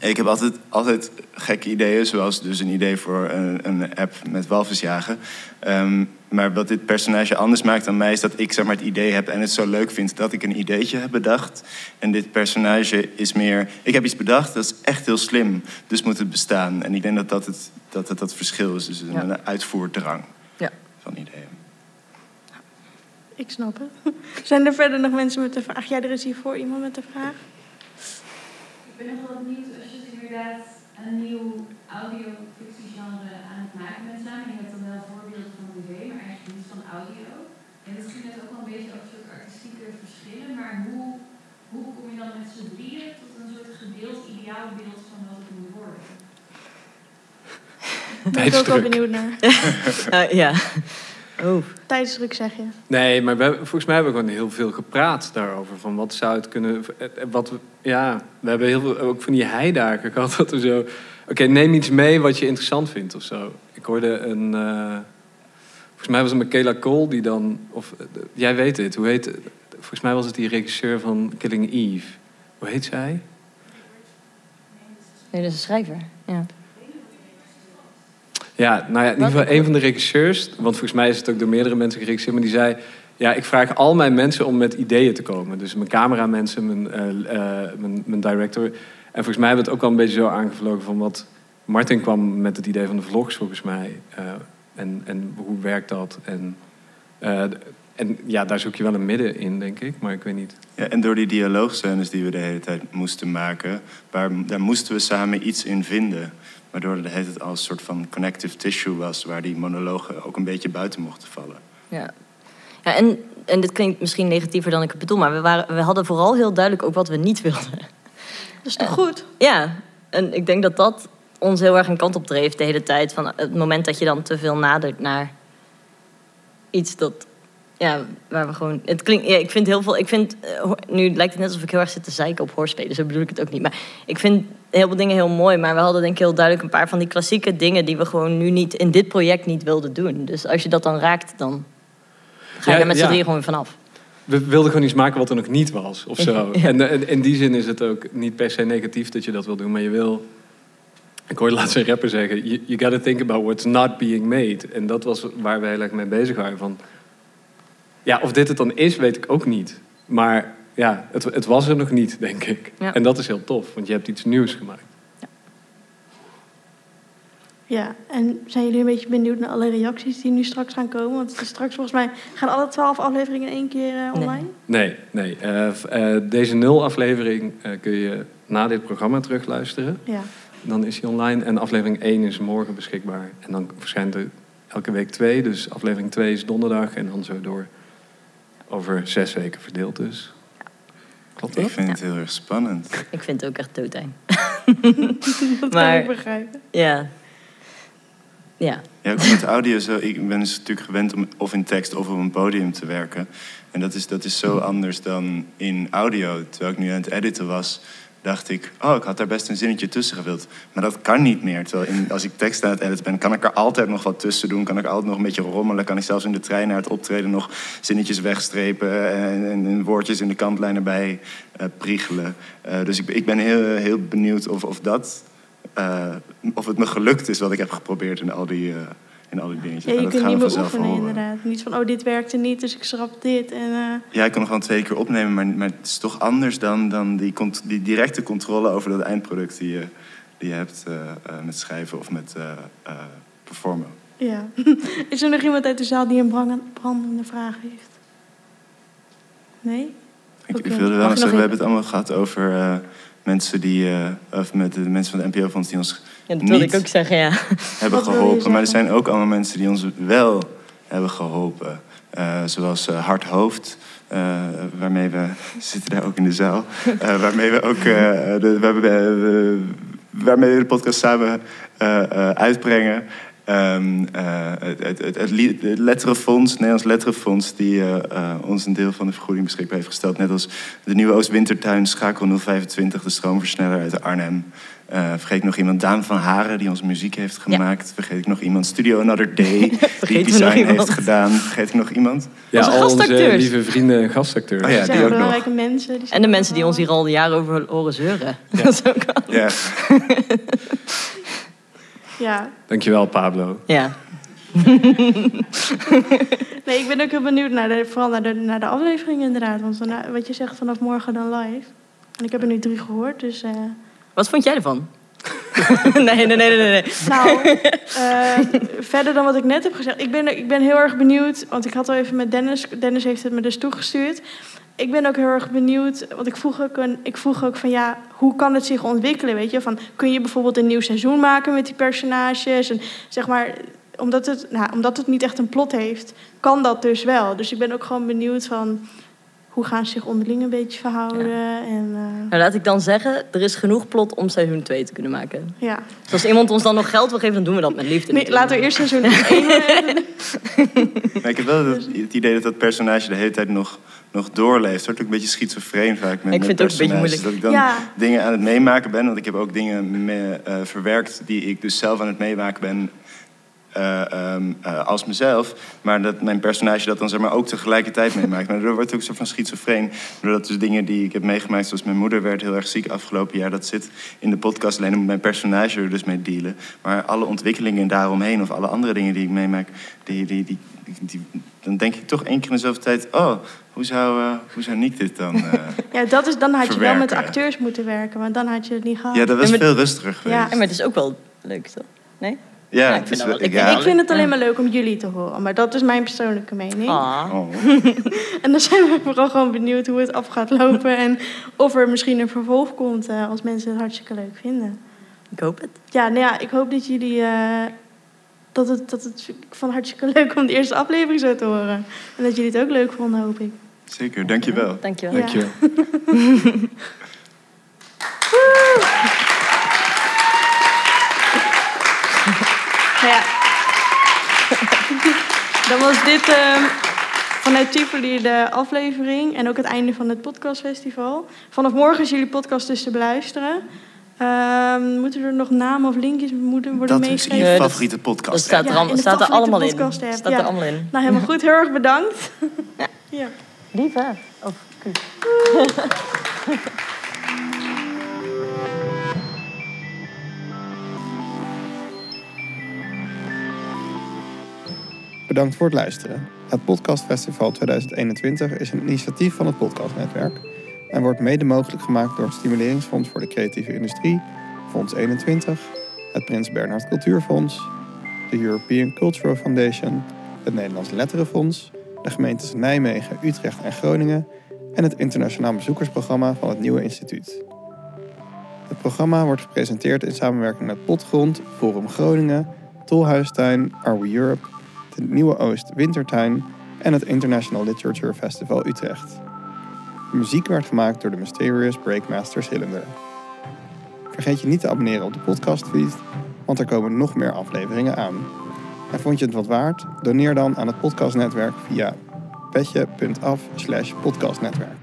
ik heb altijd, altijd gekke ideeën, zoals dus een idee voor een, een app met walvisjagen. Um, maar wat dit personage anders maakt dan mij is dat ik zeg maar, het idee heb en het zo leuk vind dat ik een ideetje heb bedacht. En dit personage is meer, ik heb iets bedacht, dat is echt heel slim, dus moet het bestaan. En ik denk dat dat het, dat, het, dat verschil is, dus een, een uitvoerdrang ja. van ideeën. Ik snap het. Zijn er verder nog mensen met een vraag? Ja, er is hier voor iemand met een vraag. Ik ben nog wel benieuwd als je het inderdaad een nieuw audio-fictiegenre aan het maken bent samen. Je hebt dan wel voorbeelden van tv, maar eigenlijk niet van audio. En het ging net ook wel een beetje over soort artistieke verschillen, maar hoe, hoe kom je dan met z'n drieën tot een soort gedeeld ideaalbeeld van wat het moet worden? Daar ben ik ook wel benieuwd naar. uh, ja. Oh. Tijdsdruk zeg je. Nee, maar we, volgens mij hebben we gewoon heel veel gepraat daarover. Van wat zou het kunnen. Wat ja, we hebben heel veel. Ook van die heidaken gehad dat we zo. Oké, neem iets mee wat je interessant vindt of zo. Ik hoorde een. Uh, volgens mij was het Michaela Cole die dan. Of, uh, jij weet het, hoe heet. Volgens mij was het die regisseur van Killing Eve. Hoe heet zij? Nee, dat is een schrijver. Ja. Ja, nou ja, in ieder geval een van de regisseurs, want volgens mij is het ook door meerdere mensen geregisseerd, maar die zei: Ja, ik vraag al mijn mensen om met ideeën te komen. Dus mijn cameramensen, mijn, uh, uh, mijn, mijn director. En volgens mij hebben we het ook al een beetje zo aangevlogen van wat. Martin kwam met het idee van de vlogs, volgens mij. Uh, en, en hoe werkt dat? En, en ja, daar zoek je wel een midden in, denk ik, maar ik weet niet. Ja, en door die dialoogscènes die we de hele tijd moesten maken, waar, daar moesten we samen iets in vinden. Waardoor het het als een soort van connective tissue was, waar die monologen ook een beetje buiten mochten vallen. Ja, ja en, en dit klinkt misschien negatiever dan ik het bedoel, maar we, waren, we hadden vooral heel duidelijk ook wat we niet wilden. Dat is toch goed? Ja, en ik denk dat dat ons heel erg een kant op dreef de hele tijd. Van het moment dat je dan te veel nadert naar iets dat ja, waar we gewoon. Het klinkt. Ja, ik vind heel veel. Ik vind. nu lijkt het net alsof ik heel erg zit te zeiken op hoorspelen. Zo bedoel ik het ook niet. Maar ik vind heel veel dingen heel mooi. Maar we hadden denk ik heel duidelijk een paar van die klassieke dingen die we gewoon nu niet in dit project niet wilden doen. Dus als je dat dan raakt, dan ga je ja, er met z'n ja. drieën gewoon vanaf. We wilden gewoon iets maken wat er nog niet was, of zo. En, en in die zin is het ook niet per se negatief dat je dat wil doen, maar je wil. Ik hoorde laatst een rapper zeggen: You, you gotta think about what's not being made. En dat was waar we heel erg mee bezig waren. Van, ja, of dit het dan is, weet ik ook niet. Maar ja, het, het was er nog niet, denk ik. Ja. En dat is heel tof, want je hebt iets nieuws gemaakt. Ja. ja, en zijn jullie een beetje benieuwd naar alle reacties die nu straks gaan komen? Want het is straks volgens mij gaan alle twaalf afleveringen in één keer uh, online? Nee, nee. nee. Uh, uh, deze nul aflevering kun je na dit programma terugluisteren. Ja. Dan is hij online en aflevering 1 is morgen beschikbaar. En dan verschijnt er elke week twee. Dus aflevering 2 is donderdag en dan zo door over zes weken verdeeld dus. Klopt dat? Ik vind het heel erg spannend. Ik vind het ook echt doodeng. dat maar, kan ik begrijpen. Ja. Ja. Ja, ook met audio zo. Ik ben dus natuurlijk gewend om of in tekst of op een podium te werken. En dat is, dat is zo anders dan in audio. Terwijl ik nu aan het editen was, dacht ik, oh, ik had daar best een zinnetje tussen gewild. Maar dat kan niet meer. Terwijl in, als ik tekst aan het editen ben, kan ik er altijd nog wat tussen doen. Kan ik altijd nog een beetje rommelen. Kan ik zelfs in de trein naar het optreden nog zinnetjes wegstrepen. En, en, woordjes in de kantlijn erbij uh, priegelen. Uh, dus ik, ik ben heel, heel benieuwd of, of dat... Uh, of het me gelukt is wat ik heb geprobeerd in al die en al die dingetjes. Ja, je kunt niet meer oefenen horen. inderdaad. Niet van, oh, dit werkte niet, dus ik schrap dit. En, uh... Ja, ik kan nog wel twee keer opnemen, maar, maar het is toch anders dan, dan die, die directe controle over dat eindproduct die je, die je hebt uh, uh, met schrijven of met performen. Ja. is er nog iemand uit de zaal die een brandende vraag heeft? Nee? Ik, okay. ik wilde wel zeggen, we hebben het allemaal gehad over mensen die, of met de mensen van de NPO-fonds die ons ja, dat wilde ik ook zeggen, ja. hebben geholpen. Maar er zijn ook allemaal mensen die ons wel hebben geholpen. Uh, zoals uh, Hart Hoofd, waarmee we zitten daar ook in de zaal. waarmee we ook, de, we, hebben, we, waarmee we de podcast samen uitbrengen. Um, het, het, het, het, Letterenfonds, het Nederlands Letterenfonds, die ons een deel van de vergoeding beschikbaar heeft gesteld. Net als de nieuwe Oost-Wintertuin Schakel 025, de stroomversneller uit Arnhem. Uh, vergeet nog iemand, Daan van Haren, die onze muziek heeft gemaakt. Vergeet ik nog iemand, Studio Another Day, die design heeft gedaan. Vergeet ik nog iemand? Ja, onze al onze lieve vrienden en gastacteurs. Oh ja, die ook belangrijke nog. mensen. Die en de mensen die ons hier al jaren over horen zeuren. Ja. Dat is ook al. Ja. ja. Dankjewel, Pablo. Ja. nee, ik ben ook heel benieuwd naar de, vooral naar de, naar de aflevering inderdaad. Want wat je zegt vanaf morgen dan live. En ik heb er nu drie gehoord, dus... Uh, wat vond jij ervan? nee, nee, nee, nee, nee. Nou, uh, verder dan wat ik net heb gezegd. Ik ben, ik ben heel erg benieuwd, want ik had al even met Dennis... Dennis heeft het me dus toegestuurd. Ik ben ook heel erg benieuwd, want ik vroeg ook, een, ik vroeg ook van ja, hoe kan het zich ontwikkelen, weet je? Van, kun je bijvoorbeeld een nieuw seizoen maken met die personages? En zeg maar, omdat het, nou, omdat het niet echt een plot heeft, kan dat dus wel. Dus ik ben ook gewoon benieuwd van hoe gaan ze zich onderling een beetje verhouden. En, uh... nou, laat ik dan zeggen, er is genoeg plot om seizoen 2 te kunnen maken. Ja. Dus als iemand ons dan nog geld wil geven, dan doen we dat met liefde. Nee, laten we eerst seizoen 1 ik heb wel het, het, idee dat dat personage de hele tijd nog, nog doorleeft. Het wordt ook een beetje schizofreen vaak met Ik vind het ook een beetje moeilijk. Dat ik dan dingen aan het meemaken ben. Want ik heb ook dingen mee, uh, verwerkt die ik dus zelf aan het meemaken ben uh, um, uh, als mezelf. Maar dat mijn personage dat dan zeg maar, ook tegelijkertijd meemaakt. Maar dat wordt ook zo van schizofreen. Doordat dus dingen die ik heb meegemaakt, zoals mijn moeder werd heel erg ziek afgelopen jaar. Dat zit in de podcast alleen om mijn personage er dus mee dealen. Maar alle ontwikkelingen daaromheen of alle andere dingen die ik meemaak, die, die, die, die dan denk ik toch één keer in dezelfde tijd: oh, hoe zou, uh, hoe zou Nick dit dan. Uh, ja, dat is, dan had je wel met acteurs moeten werken, want dan had je het niet gehad. Ja, dat was veel rustiger geweest. Ja, maar het is ook wel leuk, toch? Nee? Ja, ik, vind, ik, ik, vind het alleen maar leuk om jullie te horen. Maar dat is mijn persoonlijke mening. Ah. Oh. en dan zijn we vooral gewoon benieuwd hoe het af gaat lopen. en of er misschien een vervolg komt uh, als mensen het hartstikke leuk vinden. Ik hoop het. Ja, nou ja, ik hoop dat jullie... Uh, dat het, dat het, ik vond het hartstikke leuk om de eerste aflevering zo te horen. En dat jullie het ook leuk vonden, hoop ik. Zeker, dankjewel. Dankjewel. Ja. dankjewel. ja. Dan was dit uh, vanuit Tivoli de aflevering en ook het einde van het podcastfestival. Vanaf morgen is jullie podcast dus te beluisteren. Uh, moeten er nog namen of linkjes moeten worden meegegeven? Dat is je favoriete podcast. Dat staat er, ja, staat er allemaal in. Staat er allemaal in. Nou, helemaal goed. Heel erg bedankt. Ja. ja. Lief, Bedankt voor het luisteren. Het Podcastfestival 2021 is een initiatief van het Podcastnetwerk en wordt mede mogelijk gemaakt door het Stimuleringsfonds voor de Creatieve Industrie, Fonds 21, het Prins Bernhard Cultuurfonds, de European Cultural Foundation, het Nederlands Letterenfonds, de gemeentes Nijmegen, Utrecht en Groningen en het internationaal bezoekersprogramma van het Nieuwe Instituut. Het programma wordt gepresenteerd in samenwerking met Potgrond, Forum Groningen, Tolhuistuin, Are We Europe de Nieuwe Oost Wintertuin en het International Literature Festival Utrecht. De muziek werd gemaakt door de Mysterious Breakmaster Cylinder. Vergeet je niet te abonneren op de podcastfeed, want er komen nog meer afleveringen aan. En vond je het wat waard? Doneer dan aan het podcastnetwerk via petje.af podcastnetwerk.